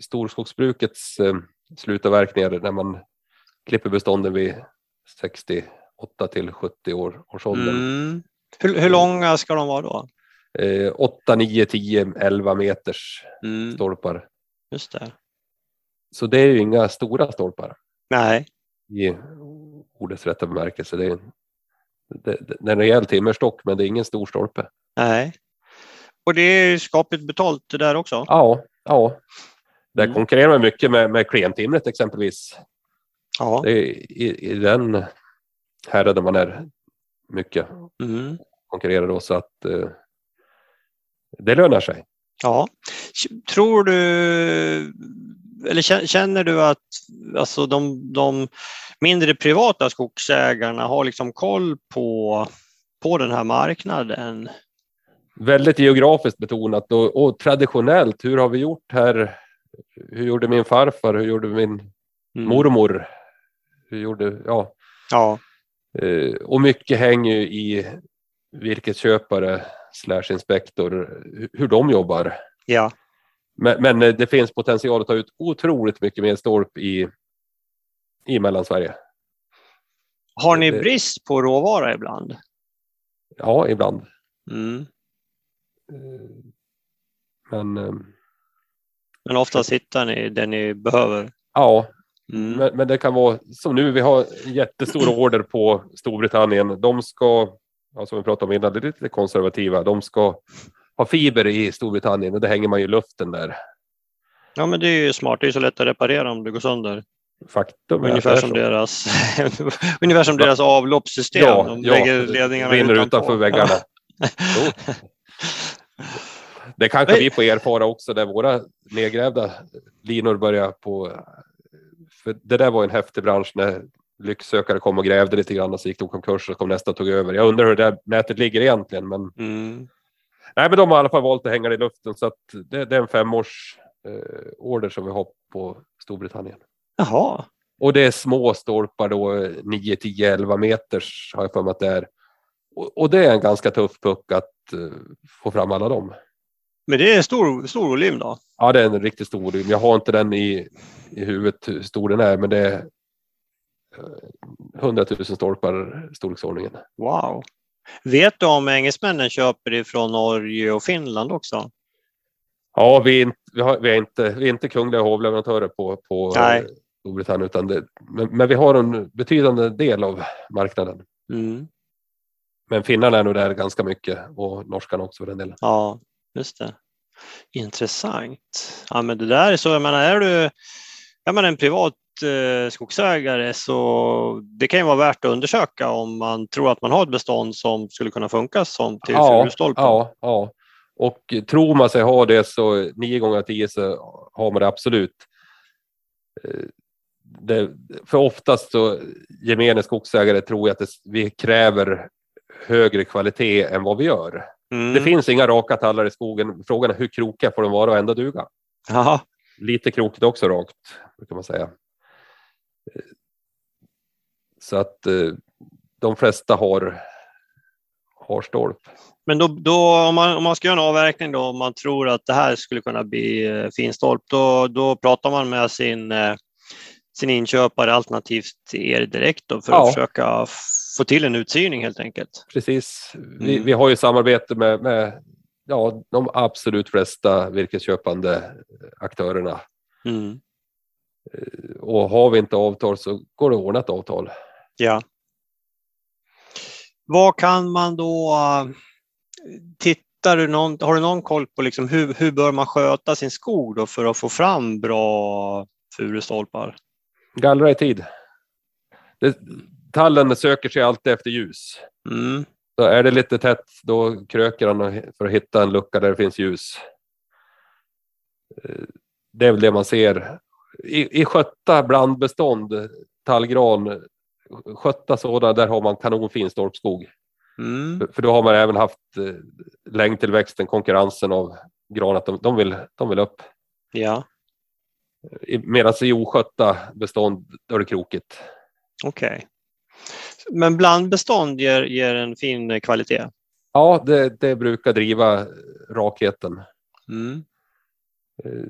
storskogsbrukets eh, slutavverkningar när man klipper bestånden vid 68 till 70 år, års ålder. Mm. Hur, hur långa ska de vara då? Eh, 8, 9, 10, 11 meters Mm, stolpar. just det. Så det är ju inga stora stolpar Nej, i ordets rätta bemärkelse. Det är, en- det, det är en rejäl timmerstock men det är ingen stor stolpe. nej. Och det är skapligt betalt där också? Ja, ja. Där Mm. konkurrerar man mycket med, med klentimret exempelvis. Ja. Det är i, i den häraden man är mycket Mm. konkurrerar då så att eh, det lönar sig. Ja. Tror du, eller kä- känner du att alltså de, de mindre privata skogsägarna har liksom koll på, på den här marknaden? Väldigt geografiskt betonat och, och traditionellt. Hur har vi gjort här? Hur gjorde min farfar? Hur gjorde min mm. mormor? Hur gjorde, ja. ja. Eh, och mycket hänger ju i virkesköpare slash inspektor, hur de jobbar. Ja. Men, men, eh, det finns potential att ta ut otroligt mycket mer stolp i, i Mellansverige. Har ni brist på råvara ibland? Ja, ibland. Mm. Eh, men, eh, men oftast hittar ni det ni behöver? Ja, mm. men, men, det kan vara som nu. Vi har jättestora order på Storbritannien. De ska, ja, som vi pratade om innan, det är lite konservativa. De ska ha fiber i Storbritannien och det hänger man ju i luften där. Ja, men det är ju smart. Det är så lätt att reparera om det går sönder. Faktum ungefär som deras, ungefär som deras avloppssystem. Ja, De ja, lägger ledningarna rinner utanför, utanför väggarna. det kanske vi får erfara också där våra nedgrävda linor börjar på. För det där var en häftig bransch när lycksökare kom och grävde lite grann och så gick de konkurs och kom nästa och tog över. Jag undrar hur det där nätet ligger egentligen. Men mm. Nej, men de har i alla fall valt att hänga det i luften så att det, det är en femårs eh, order som vi har på Storbritannien. Jaha. Och det är små stolpar då, 9, 10, 11 meters har jag för mig att det är. Och, och det är en ganska tuff puck att få fram alla dem. Men det är en stor, stor volym då? Ja, det är en riktigt stor volym. Jag har inte den i, i huvudet hur stor den är, men det är 100 000 stolpar storleksordningen. Wow. Vet du om engelsmännen köper ifrån Norge och Finland också? Ja, vi är inte, vi har, vi är inte, vi är inte kungliga hovleverantörer på, på Nej. Storbritannien, utan det, men, men, vi har en betydande del av marknaden. Mm. Men finnarna är nog där ganska mycket och norskarna också för den delen. Ja, just det. Intressant. Ja, men det där är så, jag menar, är du är man en privat eh, skogsägare så det kan ju vara värt att undersöka om man tror att man har ett bestånd som skulle kunna funka som till ja, furustolpen. Ja, ja, och tror man sig ha det så nio gånger tio så har man det absolut. Eh, det, för oftast så gemene skogsägare tror jag att det, vi kräver högre kvalitet än vad vi gör. Mm. Det finns inga raka tallar i skogen. Frågan är hur krokiga får de vara och ändå duga? Aha. Lite krokigt också rakt, kan man säga. Så att eh, de flesta har, har stolp. Men då, då, om, man, om man ska göra en avverkning då, om man tror att det här skulle kunna bli eh, finstolp, då, då pratar man med sin, eh, sin inköpare alternativt er direkt då, för ja. att försöka få till en utsyning helt enkelt. Precis. Vi, mm. vi har ju samarbete med, med ja, de absolut flesta virkesköpande aktörerna. Mm. Och har vi inte avtal så går det att ordna ett avtal. Ja. Vad kan man då Tittar du någon, har du någon koll på liksom hur, hur bör man sköta sin skog då för att få fram bra furustolpar? Gallra i tid. Det, tallen söker sig alltid efter ljus. Mm. Så är det lite tätt då kröker han för att hitta en lucka där det finns ljus. Eh, det är väl det man ser i, i skötta blandbestånd, tallgran, skötta sådana, där har man kanonfin stolpskog. Mm. För, för, då har man även haft eh, längdtillväxten, konkurrensen av gran, att de, de, vill, de vill upp. Ja. Medan i oskötta bestånd, då är det krokigt. Okej. Okay. Men blandbestånd ger, ger en fin kvalitet? Ja, det, det brukar driva rakheten. Mm. Eh,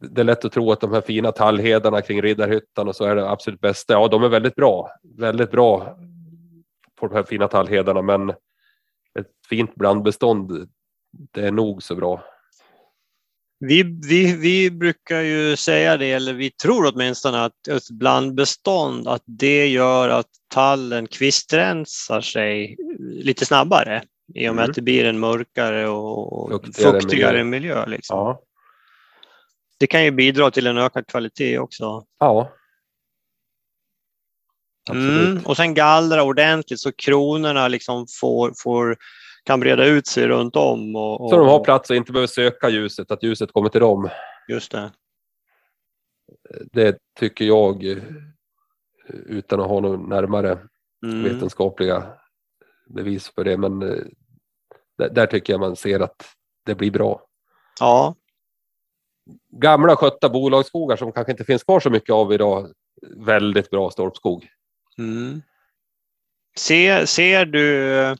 det är lätt att tro att de här fina tallhedarna kring Riddarhyttan och så är det absolut bästa. Ja, de är väldigt bra, väldigt bra på de här fina tallhedarna, men ett fint blandbestånd, det är nog så bra. Vi, vi, vi brukar ju säga det, eller vi tror åtminstone att ett blandbestånd, att det gör att tallen kvistrensar sig lite snabbare i och med mm. att det blir en mörkare och fuktigare, fuktigare miljö. miljö liksom. ja det kan ju bidra till en ökad kvalitet också. Ja. Mm, och sen gallra ordentligt så kronorna liksom får, får, kan breda ut sig runt om. Och, och... Så de har plats och inte behöver söka ljuset, att ljuset kommer till dem. Just det. Det tycker jag utan att ha några närmare Mm. vetenskapliga bevis för det. Men eh, där, där tycker jag man ser att det blir bra. Ja, Gamla skötta bolagsskogar som kanske inte finns kvar så mycket av idag. Väldigt bra stolpskog. Mm. Ser, ser du,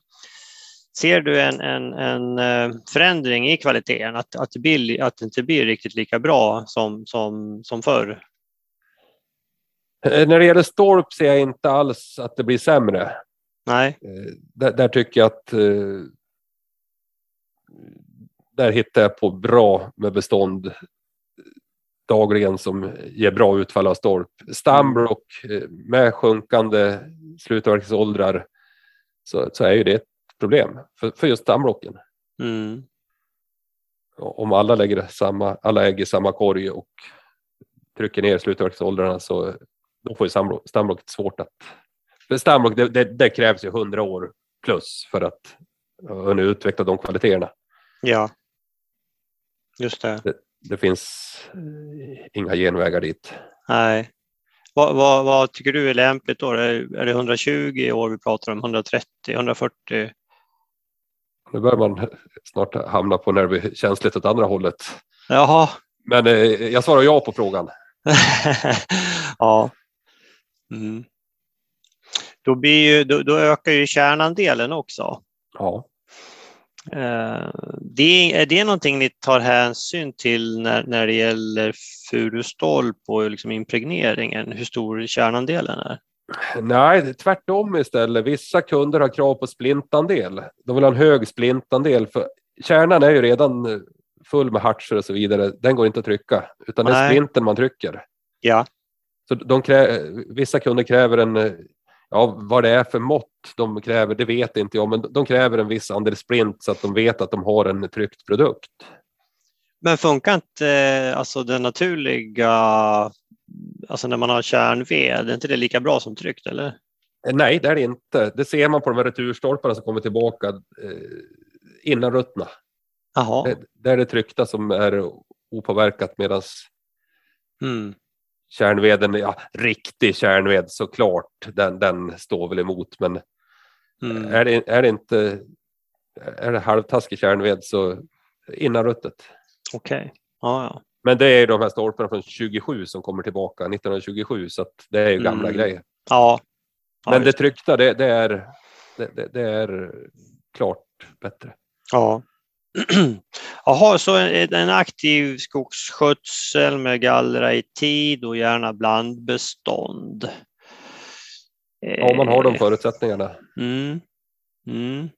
ser du en, en, en eh, förändring i kvaliteten? Att, att, det blir, att det inte blir riktigt lika bra som, som, som förr? Eh, När det gäller stolp ser jag inte alls att det blir sämre. Nej. Eh, Där, där tycker jag att där hittar jag på bra med bestånd dagligen som ger bra utfall av stolp. Stamblock eh, med sjunkande slutavverkningsåldrar så, så är ju det ett problem för, för just stamblocken. Mm. Om alla lägger samma, alla ägg i samma korg och trycker ner slutavverkningsåldrarna så då får ju stamblock, stamblocket svårt att... För stamblock det, det, det krävs ju hundra år plus för att uh, utveckla de kvaliteterna. Ja, just det. Det finns eh, inga genvägar dit. Nej. Vad, vad, vad tycker du är lämpligt då? Är det 120 år vi pratar om? 130, 140? Nu börjar man snart hamna på när det blir känsligt åt andra hållet. Jaha. Men eh, jag svarar ja på frågan. ja. Mm. Då, blir ju, då, då ökar ju kärnandelen också. Ja. Eh, det, är det någonting ni tar hänsyn till när, när det gäller furustolp och liksom impregneringen, hur stor kärnandelen är? Nej, tvärtom istället. Vissa kunder har krav på splintandel. De vill ha en hög splintandel. För kärnan är ju redan full med hartser och så vidare. Den går inte att trycka, utan det är Nej. splinten man trycker. Ja, Så de krä, vissa kunder kräver en, ja vad det är för mått de kräver, det vet inte jag, men de kräver en viss andel splint så att de vet att de har en tryckt produkt. men funkar inte eh, alltså den naturliga, alltså när man har kärnved, är inte det lika bra som tryckt eller? Nej, det är det inte. Det ser man på de här returstolparna som kommer tillbaka eh, innan ruttna. Jaha. Det, det är det tryckta som är opåverkat medan Mm. kärnveden, ja riktig kärnved såklart, den, den står väl emot. Men Mm. är, det, är det inte, är det halvtaskig kärnved så innan ruttet. Okej, ja, ja. Men det är de här stolparna från 27 som kommer tillbaka 1927 så det är ju gamla Mm. grejer. ja. ja Men det tryckta det, det, är, det, det, är klart bättre. Ja. Jaha, så en, en aktiv skogsskötsel med gallra i tid och gärna blandbestånd. Ja, man har de Eh, förutsättningarna. Mm. Mm.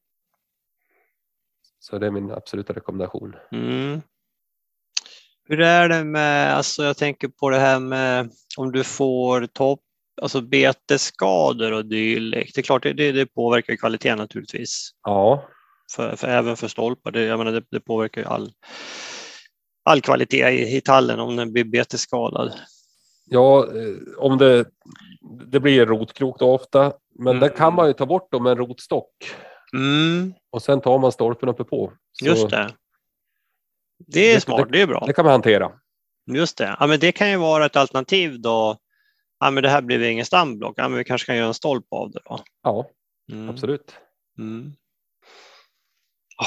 Så det är min absoluta rekommendation. Mm. Hur är det med, alltså jag tänker på det här med om du får topp, alltså betesskador och dylikt. Det är klart, det, det påverkar kvaliteten naturligtvis. Ja, för, för, även för stolpar. Det, jag menar, det, det påverkar ju all, all kvalitet i, i tallen om den blir betesskadad. ja eh, om det, det blir rotkrok då ofta, men Mm. den kan man ju ta bort då med en rotstock Mm, och sen tar man stolpen uppe på. Så just det. Det är Det- smart, det är bra. Det kan man hantera. Just det. Ja, men det kan ju vara ett alternativ då. Ja, men det här blir ingen stamblock. Ja, men vi kanske kan göra en stolp av det då. Ja, Mm. absolut. Mm.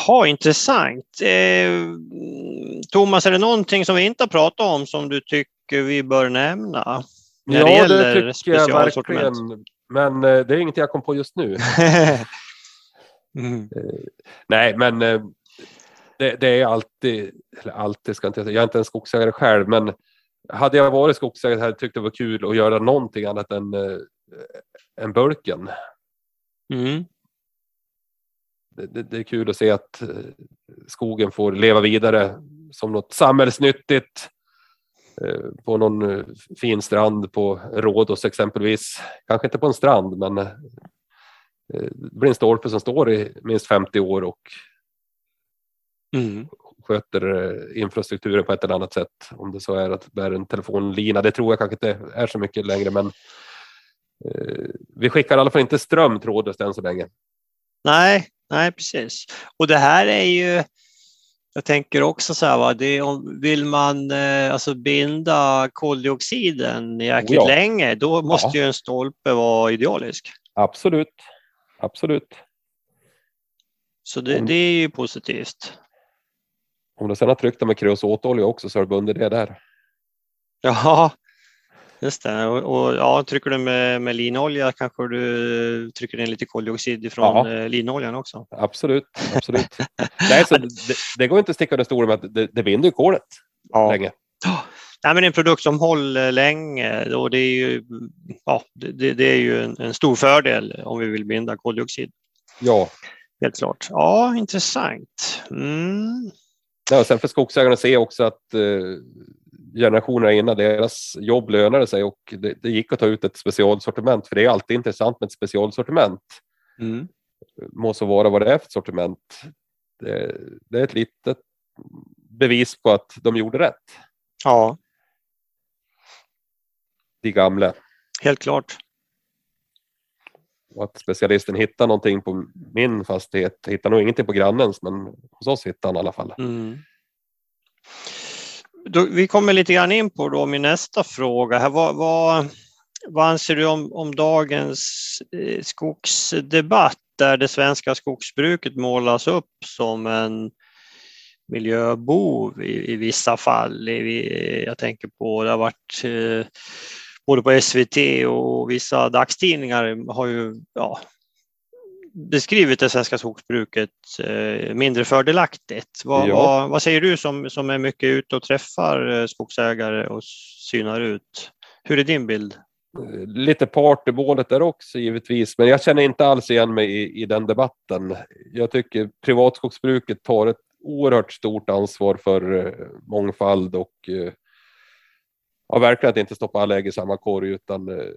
Jaha, intressant. Eh, Thomas, är det någonting som vi inte har pratat om som du tycker vi bör nämna? När det ja, gäller det tycker jag verkligen. Men eh, det är inget jag kom på just nu. mm. Nej, men eh, det, det är alltid, eller alltid ska jag inte säga, jag är inte en skogsägare själv, men hade jag varit skogsägare hade jag tyckt det var kul att göra någonting annat än, eh, än bulken. Mm. Det, det, det är kul att se att eh, skogen får leva vidare som något samhällsnyttigt eh, på någon fin strand på Rhodos exempelvis. Kanske inte på en strand, men eh, det blir en stolpe som står i minst 50 år och Mm. sköter eh, infrastrukturen på ett eller annat sätt. Om det så är att bära en telefonlina. Det tror jag kanske inte är så mycket längre, men eh, vi skickar i alla fall inte ström trådlöst än så länge. Nej, nej, precis. Och det här är ju Jag tänker också så här, va, det, om, vill man eh, alltså binda koldioxiden jäkligt ja. länge, då måste ja. ju en stolpe vara idealisk. Absolut, absolut. Så det, det är ju positivt. Om du sedan har tryckt med kreosotolja också så har du bundit det där. Ja, just det. Och, och, ja, trycker du med, med linolja kanske du trycker in lite koldioxid från ja. Eh, linoljan också. Absolut, absolut. Nej, så det, det, går inte att sticka under stolen med att det, det binder kolet ja. länge. Nej, men en produkt som håller länge och det är ju, ja, det, det är ju en, en, stor fördel om vi vill binda koldioxid. Ja. Helt klart. Ja, intressant. Mm. Ja, sen för skogsägarna se också att eh, generationerna innan deras jobb lönade sig och det, det, gick att ta ut ett specialsortiment för det är alltid intressant med ett specialsortiment. Mm. Må så vara vad det är för sortiment. Det, det, är ett litet bevis på att de gjorde rätt. Ja. De gamla. Helt klart. Och att specialisten hittar någonting på min fastighet, hittar nog ingenting på grannens, men hos oss hittar han i alla fall. Mm. Då, vi kommer lite grann in på då min nästa fråga. Här, vad, vad, vad anser du om, om dagens eh, skogsdebatt där det svenska skogsbruket målas upp som en miljöbov i, i vissa fall? I, jag tänker på, det har varit eh, både på SVT och vissa dagstidningar har ju ja, beskrivit det svenska skogsbruket eh, mindre fördelaktigt. Vad, ja. vad, vad, säger du som, som är mycket ute och träffar eh, skogsägare och synar ut? Hur är din bild? Lite part i målet där också givetvis, men jag känner inte alls igen mig i, i den debatten. Jag tycker privatskogsbruket tar ett oerhört stort ansvar för eh, mångfald och ja, verkligen att inte stoppa alla ägg i samma korg utan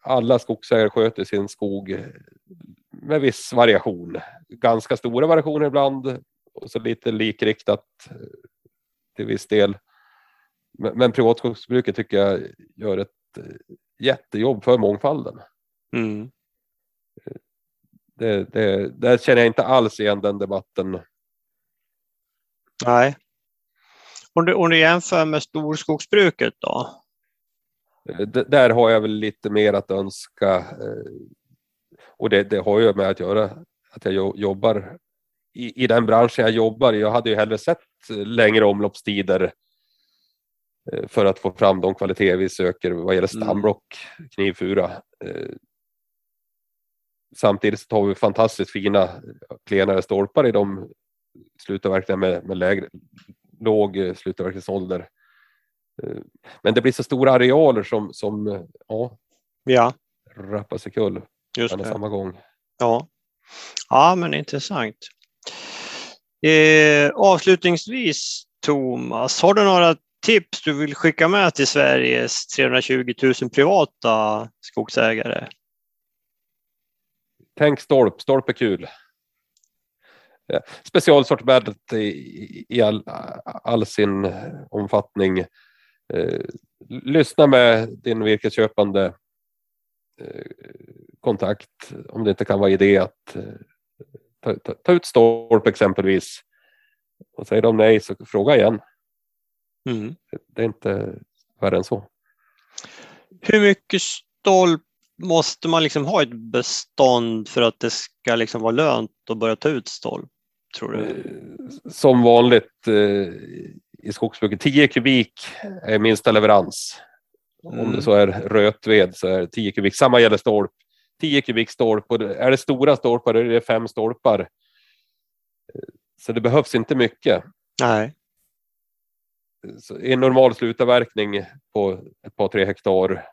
alla skogsägare sköter sin skog med viss variation. Ganska stora variationer ibland och så lite likriktat till viss del. Men, men privatskogsbruket tycker jag gör ett jättejobb för mångfalden. Mm. Det, det, där känner jag inte alls igen den debatten. Nej. Om du, om du jämför med storskogsbruket då? där har jag väl lite mer att önska. Eh, och det, det har ju med att göra att jag jobbar i, i den branschen jag jobbar i. Jag hade ju hellre sett längre omloppstider eh, för att få fram de kvaliteter vi söker vad gäller mm. stamblock, knivfura. Eh, samtidigt så tar vi fantastiskt fina klenare stolpar i de slutavverkningar med, med lägre, låg slutavverkningsålder. Eh, men det blir så stora arealer som, som ja, ja. rappar sig kull på samma gång. Ja. ja, men intressant. Eh, avslutningsvis Thomas, har du några tips du vill skicka med till Sveriges 320 000 privata skogsägare? Tänk stolp, stolp är kul. Specialsortimentet i, i all, all sin omfattning eh, lyssna med din virkesköpande eh, kontakt om det inte kan vara idé att eh, ta, ta, ta, ut stolp exempelvis. Och säger de nej så fråga igen. Mm. Det är inte värre än så. Hur mycket stolp måste man liksom ha ett bestånd för att det ska liksom vara lönt att börja ta ut stolp? Tror du? Eh, som vanligt eh, i skogsbruket. 10 kubik är minsta leverans. Mm. Om det så är rötved så är det 10 kubik. Samma gäller stolp. 10 kubik stolp och är det stora stolpar är det fem stolpar. Så det behövs inte mycket. Nej. Så en normal slutavverkning på ett par tre hektar,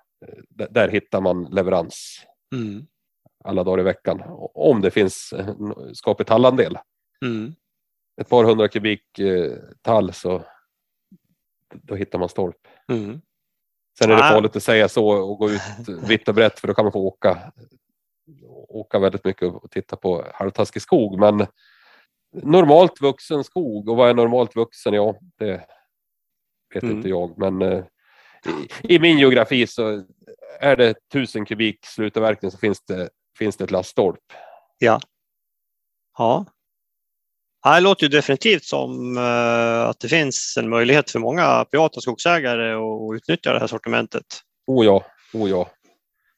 där, hittar man leverans. Mm. Alla dagar i veckan. Om det finns skapligt tallandel. Mm. Ett par hundra kubik eh, tall så då hittar man stolp. Mm. Sen är det ah. farligt att säga så och gå ut vitt och brett för då kan man få åka, åka väldigt mycket och titta på halvtaskig skog. Men normalt vuxen skog och vad är normalt vuxen? Ja, det vet mm. inte jag. Men eh, i, i, min geografi så är det tusen kubik slutavverkning så finns det, finns det ett laststolp. Ja. Ja. Det låter ju definitivt som uh, att det finns en möjlighet för många privata skogsägare att utnyttja det här sortimentet. Oh ja, oh ja.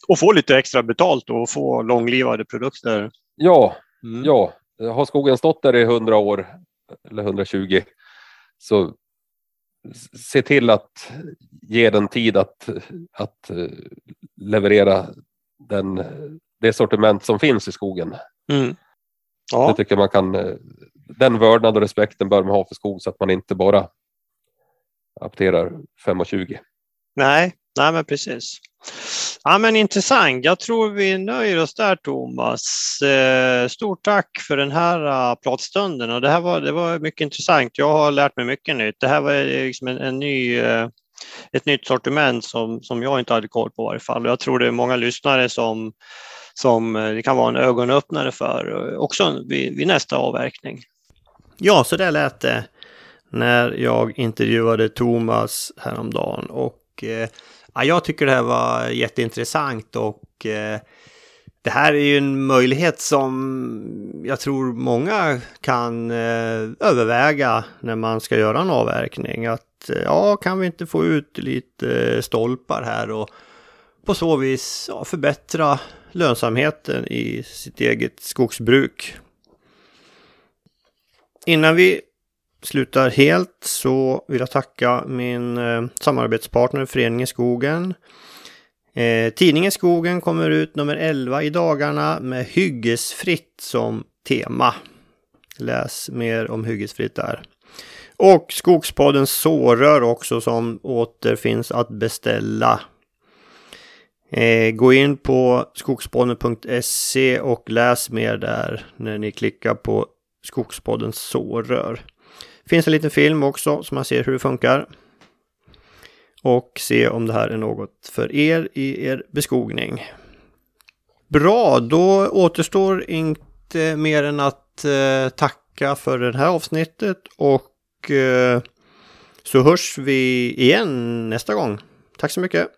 Och få lite extra betalt och få långlivade produkter. Ja, mm. ja. Har skogen stått där i 100 år eller 120 så se till att ge den tid att, att eh, leverera den, det sortiment som finns i skogen. Mm. Ja. Det tycker man kan, eh, den vördnad och respekten bör man ha för skog så att man inte bara apterar 5,20. Nej, nej men precis. Ja, men intressant. Jag tror vi nöjer oss där Thomas. Eh, stort tack för den här eh, pratstunden och det här var, det var mycket intressant. Jag har lärt mig mycket nytt. Det här var eh, liksom en, en ny, ett nytt sortiment som, som jag inte hade koll på i varje fall. Jag tror det är många lyssnare som, som det kan vara en ögonöppnare för också vid, vid nästa avverkning. Ja, så där lät det när jag intervjuade Thomas häromdagen och eh, Ja, jag tycker det här var jätteintressant och eh, det här är ju en möjlighet som jag tror många kan eh, överväga när man ska göra en avverkning. Att eh, ja, kan vi inte få ut lite stolpar här och på så vis ja, förbättra lönsamheten i sitt eget skogsbruk. Innan vi slutar helt så vill jag tacka min eh, samarbetspartner Föreningen Skogen. Eh, tidningen Skogen kommer ut nummer 11 i dagarna med hyggesfritt som tema. Läs mer om hyggesfritt där. Och Skogspodden Sårör också som återfinns att beställa. Eh, gå in på skogspodden.se och läs mer där när ni klickar på Skogspodden Sårör finns en liten film också så man ser hur det funkar. Och se om det här är något för er i er beskogning. Bra, då återstår inte mer än att eh, tacka för det här avsnittet och eh, så hörs vi igen nästa gång. Tack så mycket!